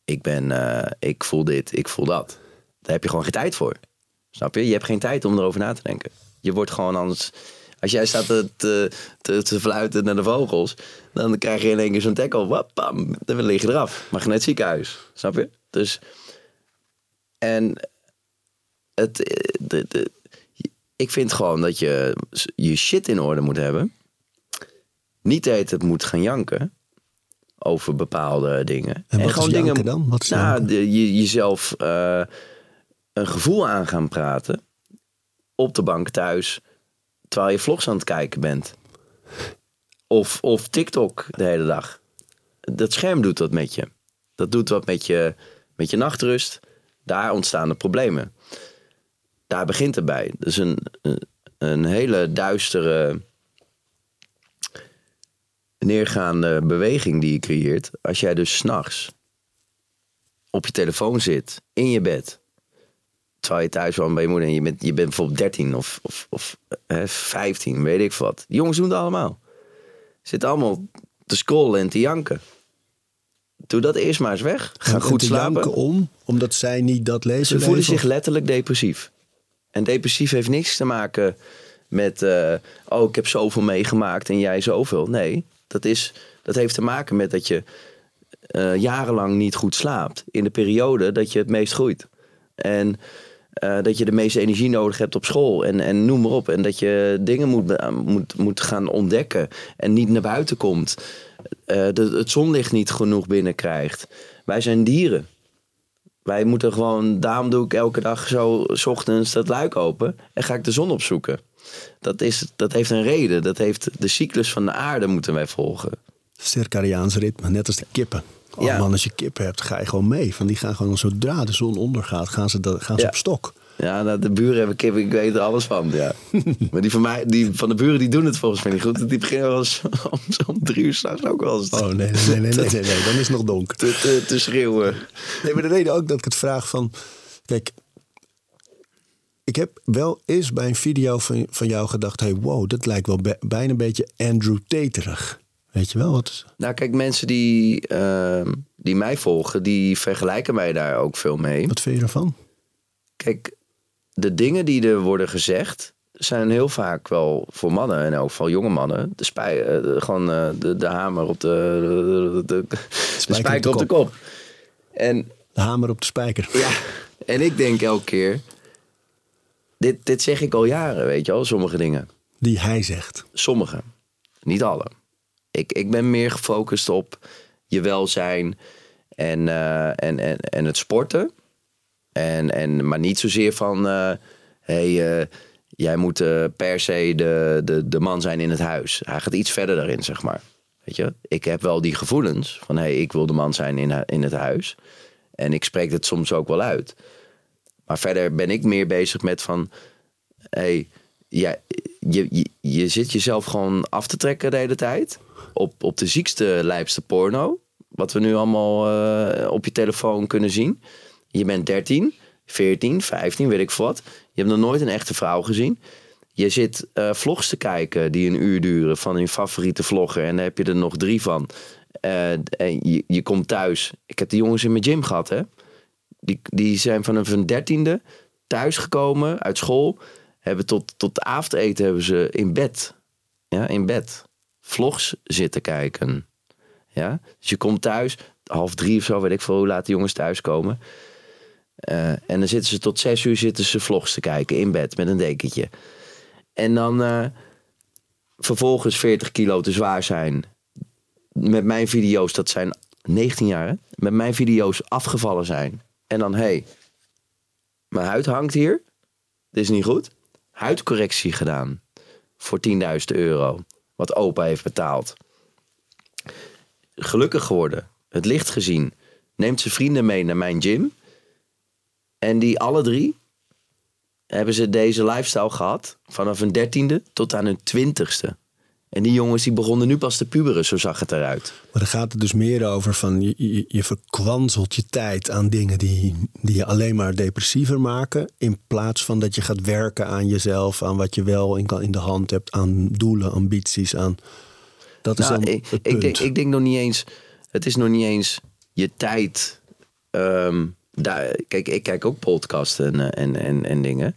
Speaker 4: ik, ben, ik voel dit, ik voel dat. Daar heb je gewoon geen tijd voor. Snap je? Je hebt geen tijd om erover na te denken. Je wordt gewoon anders als jij staat te, te, te, te, fluiten naar de vogels, dan krijg je in één keer zo'n tackle. Wap, bam, dan lig je eraf. Mag je ziekenhuis. Snap je? Dus. En. Het, de, de, ik vind gewoon dat je je shit in orde moet hebben. Niet dat het moet gaan janken over bepaalde dingen.
Speaker 2: En, en gewoon dingen dan? Wat is
Speaker 4: nou, de, je, jezelf uh, een gevoel aan gaan praten op de bank thuis terwijl je vlogs aan het kijken bent. Of, of TikTok de hele dag. Dat scherm doet wat met je. Dat doet wat met je, met je nachtrust. Daar ontstaan de problemen. Daar begint het bij. Dus een, een hele duistere, neergaande beweging die je creëert. Als jij dus s'nachts op je telefoon zit, in je bed terwijl je thuis woont bij je moeder en je bent, je bent bijvoorbeeld 13 of, of, of hè, 15, weet ik wat. Die jongens doen het allemaal. Zitten allemaal te scrollen en te janken. Doe dat eerst maar eens weg. Ga
Speaker 2: en,
Speaker 4: goed
Speaker 2: en
Speaker 4: slapen.
Speaker 2: om, omdat zij niet dat leven
Speaker 4: Ze voelen
Speaker 2: leven,
Speaker 4: zich letterlijk depressief. En depressief heeft niks te maken met... Uh, oh, ik heb zoveel meegemaakt en jij zoveel. Nee, dat, is, dat heeft te maken met dat je uh, jarenlang niet goed slaapt. In de periode dat je het meest groeit. En uh, dat je de meeste energie nodig hebt op school en, en noem maar op. En dat je dingen moet, moet, moet gaan ontdekken en niet naar buiten komt. De, het zonlicht niet genoeg binnenkrijgt. Wij zijn dieren. Wij moeten gewoon, daarom doe ik elke dag zo s ochtends dat luik open en ga ik de zon opzoeken. Dat, is, dat heeft een reden. Dat heeft de cyclus van de aarde moeten wij volgen.
Speaker 2: Circadiaans ritme, net als de kippen. Oh ja. man, als je kippen hebt, ga je gewoon mee. Van die gaan gewoon zodra de zon ondergaat, gaan ze, gaan ze
Speaker 4: Ja.
Speaker 2: op stok.
Speaker 4: Ja, nou, de buren hebben kippen, ik weet er alles van. Ja. maar die van, mij, die van de buren die doen het volgens mij niet goed. Die beginnen wel eens om zo'n drie uur s'nachts ook wel eens
Speaker 2: Oh nee, nee, nee, nee, nee, nee, nee, dan is het nog donker.
Speaker 4: te, te, te schreeuwen.
Speaker 2: Nee, maar de reden ook dat ik het vraag van... Kijk, ik heb wel eens bij een video van, van jou gedacht... Hey, wow, dat lijkt wel bijna een beetje Andrew Taterig. Weet je wel wat?
Speaker 4: Nou, kijk, mensen die, ehm, die mij volgen, die vergelijken mij daar ook veel mee.
Speaker 2: Wat vind je ervan?
Speaker 4: Kijk, de dingen die er worden gezegd, zijn heel vaak wel voor mannen en ook voor jonge mannen. De, spij, eh, de- gewoon eh, de, de hamer op de, de, de, de spijker op de kop. En
Speaker 2: De hamer op de spijker.
Speaker 4: ja, en ik denk elke keer, dit, dit zeg ik al jaren, weet je wel, sommige dingen.
Speaker 2: Die hij zegt.
Speaker 4: Sommige, niet alle. Ik, ik ben meer gefocust op je welzijn en, eh, en, en, en het sporten. En, en, maar niet zozeer van, eh hey, eh, jij moet eh, per se de, de, de man zijn in het huis. Hij gaat iets verder daarin, zeg maar. Weet je, ik heb wel die gevoelens van, hey, ik wil de man zijn in, in het huis. En ik spreek het soms ook wel uit. Maar verder ben ik meer bezig met van, hey, je, je, je zit jezelf gewoon af te trekken de hele tijd. Op, op de ziekste, lijpste porno. Wat we nu allemaal op je telefoon kunnen zien. Je bent 13, 14, 15, weet ik wat. Je hebt nog nooit een echte vrouw gezien. Je zit eh, vlogs te kijken die een uur duren van je favoriete vlogger. En daar heb je er nog drie van. Eh, en je, je komt thuis. Ik heb de jongens in mijn gym gehad, hè. Die, die zijn vanaf hun dertiende thuisgekomen uit school. Hebben tot, tot de avondeten hebben ze in bed. Ja, in bed. Vlogs zitten kijken. Ja, dus je komt thuis, half drie of zo, weet ik veel hoe laat de jongens thuiskomen. Eh, en dan zitten ze tot zes uur zitten ze vlogs te kijken in bed met een dekentje. En dan eh, vervolgens 40 kilo te zwaar zijn. Met mijn video's, dat zijn 19 jaar, hè? met mijn video's afgevallen zijn. En dan, hé, hey, mijn huid hangt hier. Dit is niet goed. Huidcorrectie gedaan. Voor 10.000 euro. Wat opa heeft betaald. Gelukkig geworden. Het licht gezien. Neemt zijn vrienden mee naar mijn gym. En die alle drie hebben ze deze lifestyle gehad. Vanaf hun dertiende tot aan hun twintigste. En die jongens die begonnen nu pas te puberen, zo zag het eruit.
Speaker 2: Maar dan gaat het dus meer over van je, je, je verkwanselt je tijd aan dingen die, die je alleen maar depressiever maken. In plaats van dat je gaat werken aan jezelf, aan wat je wel in, in de hand hebt, aan doelen, ambities, aan. Dat is
Speaker 4: Nou,
Speaker 2: dan
Speaker 4: ik,
Speaker 2: het
Speaker 4: ik, denk, ik denk nog niet eens. Het is nog niet eens je tijd. ehm, daar, kijk, ik kijk ook podcasts en, eh, en, en, en dingen.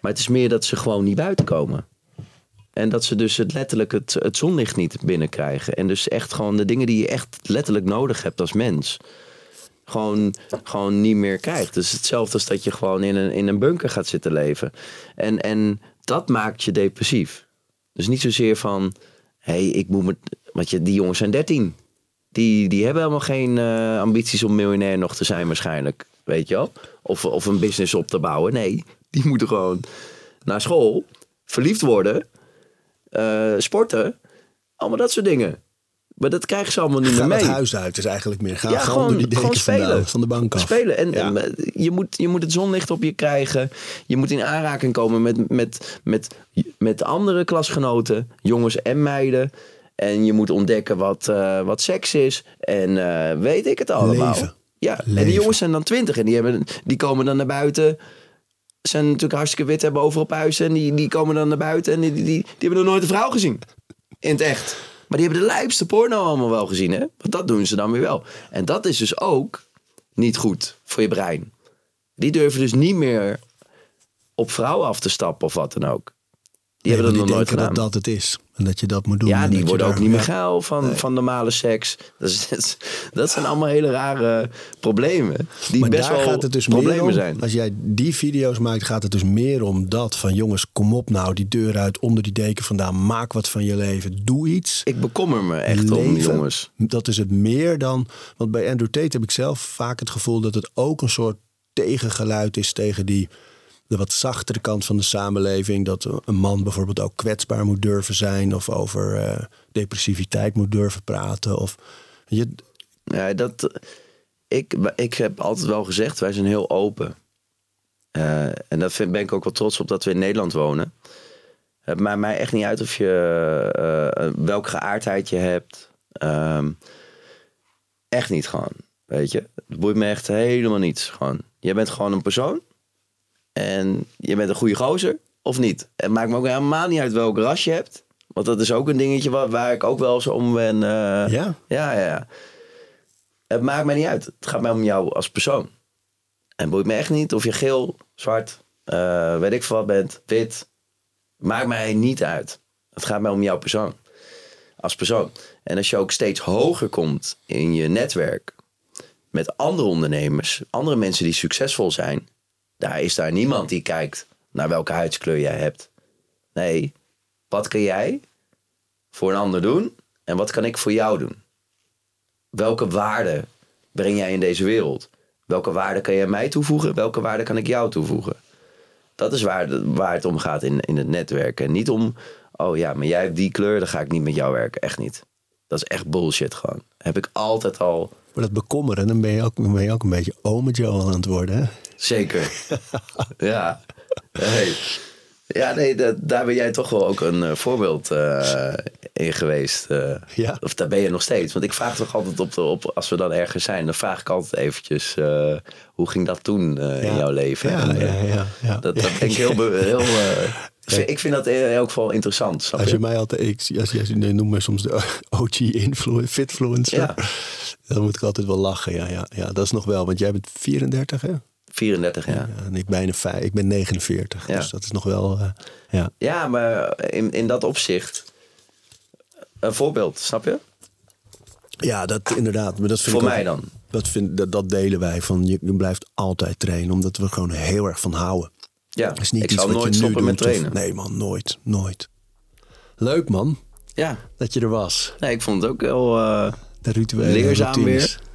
Speaker 4: Maar het is meer dat ze gewoon niet buiten komen. En dat ze dus het letterlijk het, het zonlicht niet binnenkrijgen. En dus echt gewoon de dingen die je echt letterlijk nodig hebt als mens. Gewoon, gewoon niet meer krijgt. Dus hetzelfde als dat je gewoon in een, in een bunker gaat zitten leven. En, en dat maakt je depressief. Dus niet zozeer van, hé, hey, ik moet me. Want je, die jongens zijn 13. Die, die hebben helemaal geen eh, ambities om miljonair nog te zijn, waarschijnlijk. Weet je wel? Of, of een business op te bouwen. Nee, die moeten gewoon naar school, verliefd worden, eh, sporten. Allemaal dat soort dingen. Maar dat krijgen ze allemaal niet meer
Speaker 2: het
Speaker 4: mee.
Speaker 2: huis uit is eigenlijk meer. Ga
Speaker 4: Ja,
Speaker 2: gewoon, door die
Speaker 4: gewoon spelen.
Speaker 2: van de bank af.
Speaker 4: Spelen. En,
Speaker 2: Ja.
Speaker 4: en, eh, je, moet, je moet het zonlicht op je krijgen. Je moet in aanraking komen met, met, met, met andere klasgenoten, jongens en meiden. En je moet ontdekken wat, eh, wat seks is. En eh, weet ik het allemaal.
Speaker 2: Leven.
Speaker 4: Ja, en die jongens zijn dan twintig en die, hebben, die komen dan naar buiten. Zijn natuurlijk hartstikke wit, hebben overal puisten. En die, die komen dan naar buiten en die, die, die, die hebben nog nooit een vrouw gezien. In het echt. Maar die hebben de lijpste porno allemaal wel gezien, hè? Want dat doen ze dan weer wel. En dat is dus ook niet goed voor je brein. Die durven dus niet meer op vrouwen af te stappen of wat dan ook. Die hebben dat nog nooit gedaan.
Speaker 2: dat dat het is. En dat je dat moet doen.
Speaker 4: Ja, die worden ook niet meer geil van, van normale seks. Dat, is, dat, zijn allemaal hele rare problemen. Die
Speaker 2: Maar
Speaker 4: best
Speaker 2: daar
Speaker 4: wel
Speaker 2: gaat het dus
Speaker 4: problemen
Speaker 2: meer om.
Speaker 4: zijn.
Speaker 2: Als jij die video's maakt, gaat het dus meer om dat. Van jongens, kom op nou, die deur uit, onder die deken vandaan. Maak wat van je leven. Doe iets.
Speaker 4: Ik bekommer me echt om die
Speaker 2: Leven.
Speaker 4: jongens.
Speaker 2: Dat is het meer dan. Want bij Andrew Tate heb ik zelf vaak het gevoel dat het ook een soort tegengeluid is tegen die. De wat zachtere kant van de samenleving. Dat een man bijvoorbeeld ook kwetsbaar moet durven zijn. Of over eh, depressiviteit moet durven praten. Of, je,
Speaker 4: Ja, dat, ik, ik heb altijd wel gezegd, wij zijn heel open. Eh, en daar ben ik ook wel trots op dat we in Nederland wonen. Het maakt mij echt niet uit of je eh, welke geaardheid je hebt. Ehm, echt niet gewoon, weet je. Het boeit me echt helemaal niets. Gewoon. Je bent gewoon een persoon. En je bent een goede gozer of niet. Het maakt me ook helemaal niet uit welke ras je hebt. Want dat is ook een dingetje waar, waar ik ook wel eens om ben. eh,
Speaker 2: Ja?
Speaker 4: Ja, ja, ja. Het maakt mij niet uit. Het gaat mij om jou als persoon. En boeit me echt niet of je geel, zwart, eh, weet ik veel wat bent, wit. Maakt mij niet uit. Het gaat mij om jouw persoon. Als persoon. En als je ook steeds hoger komt in je netwerk met andere ondernemers, andere mensen die succesvol zijn, daar is daar niemand die kijkt naar welke huidskleur jij hebt. Nee, wat kan jij voor een ander doen en wat kan ik voor jou doen? welke waarde breng jij in deze wereld? Welke waarde kan jij mij toevoegen? Welke waarde kan ik jou toevoegen? Dat is waar, waar het om gaat in, in het netwerken. Niet om, oh ja, maar jij hebt die kleur, dan ga ik niet met jou werken. Echt niet. Dat is echt bullshit gewoon. Heb ik altijd al.
Speaker 2: Maar dat bekommeren, dan ben je ook, ben je ook een beetje ome Joe aan het worden?
Speaker 4: Zeker. ja. Hey. Ja, nee, dat, daar ben jij toch wel ook een uh, voorbeeld uh, in geweest. Uh,
Speaker 2: ja.
Speaker 4: Of daar ben je nog steeds. Want ik vraag toch altijd op, de, op als we dan ergens zijn, dan vraag ik altijd eventjes, hoe ging dat toen ja. in jouw leven?
Speaker 2: Ja,
Speaker 4: en,
Speaker 2: ja, ja, ja,
Speaker 4: Dat, dat denk ik heel... heel ik vind dat in elk geval interessant.
Speaker 2: Als je, mij altijd, ik, als je, je noemt me soms de OG influ, fitfluencer, ja. dan moet ik altijd wel lachen. Ja, ja, ja, dat is nog wel, want jij bent 34 hè?
Speaker 4: 34 jaar. Ja,
Speaker 2: en ik, bijna vijf, ik ben 49, ja. dus dat is nog wel... Uh, ja.
Speaker 4: ja, maar in, in dat opzicht... Een voorbeeld, snap je?
Speaker 2: Ja, dat inderdaad. Maar dat vind
Speaker 4: Voor
Speaker 2: ik
Speaker 4: mij
Speaker 2: ook,
Speaker 4: dan.
Speaker 2: Dat, vind, dat, dat delen wij. Van, je, je blijft altijd trainen, omdat we gewoon heel erg van houden.
Speaker 4: Ja,
Speaker 2: is niet
Speaker 4: ik
Speaker 2: iets
Speaker 4: zal
Speaker 2: wat
Speaker 4: nooit
Speaker 2: je
Speaker 4: stoppen met
Speaker 2: of-
Speaker 4: trainen.
Speaker 2: nee man, nooit, nooit. Leuk man,
Speaker 4: Ja,
Speaker 2: dat je er was.
Speaker 4: nee, ik vond het ook wel uh,
Speaker 2: De rituelen.
Speaker 4: leerzaam
Speaker 2: routines.
Speaker 4: weer.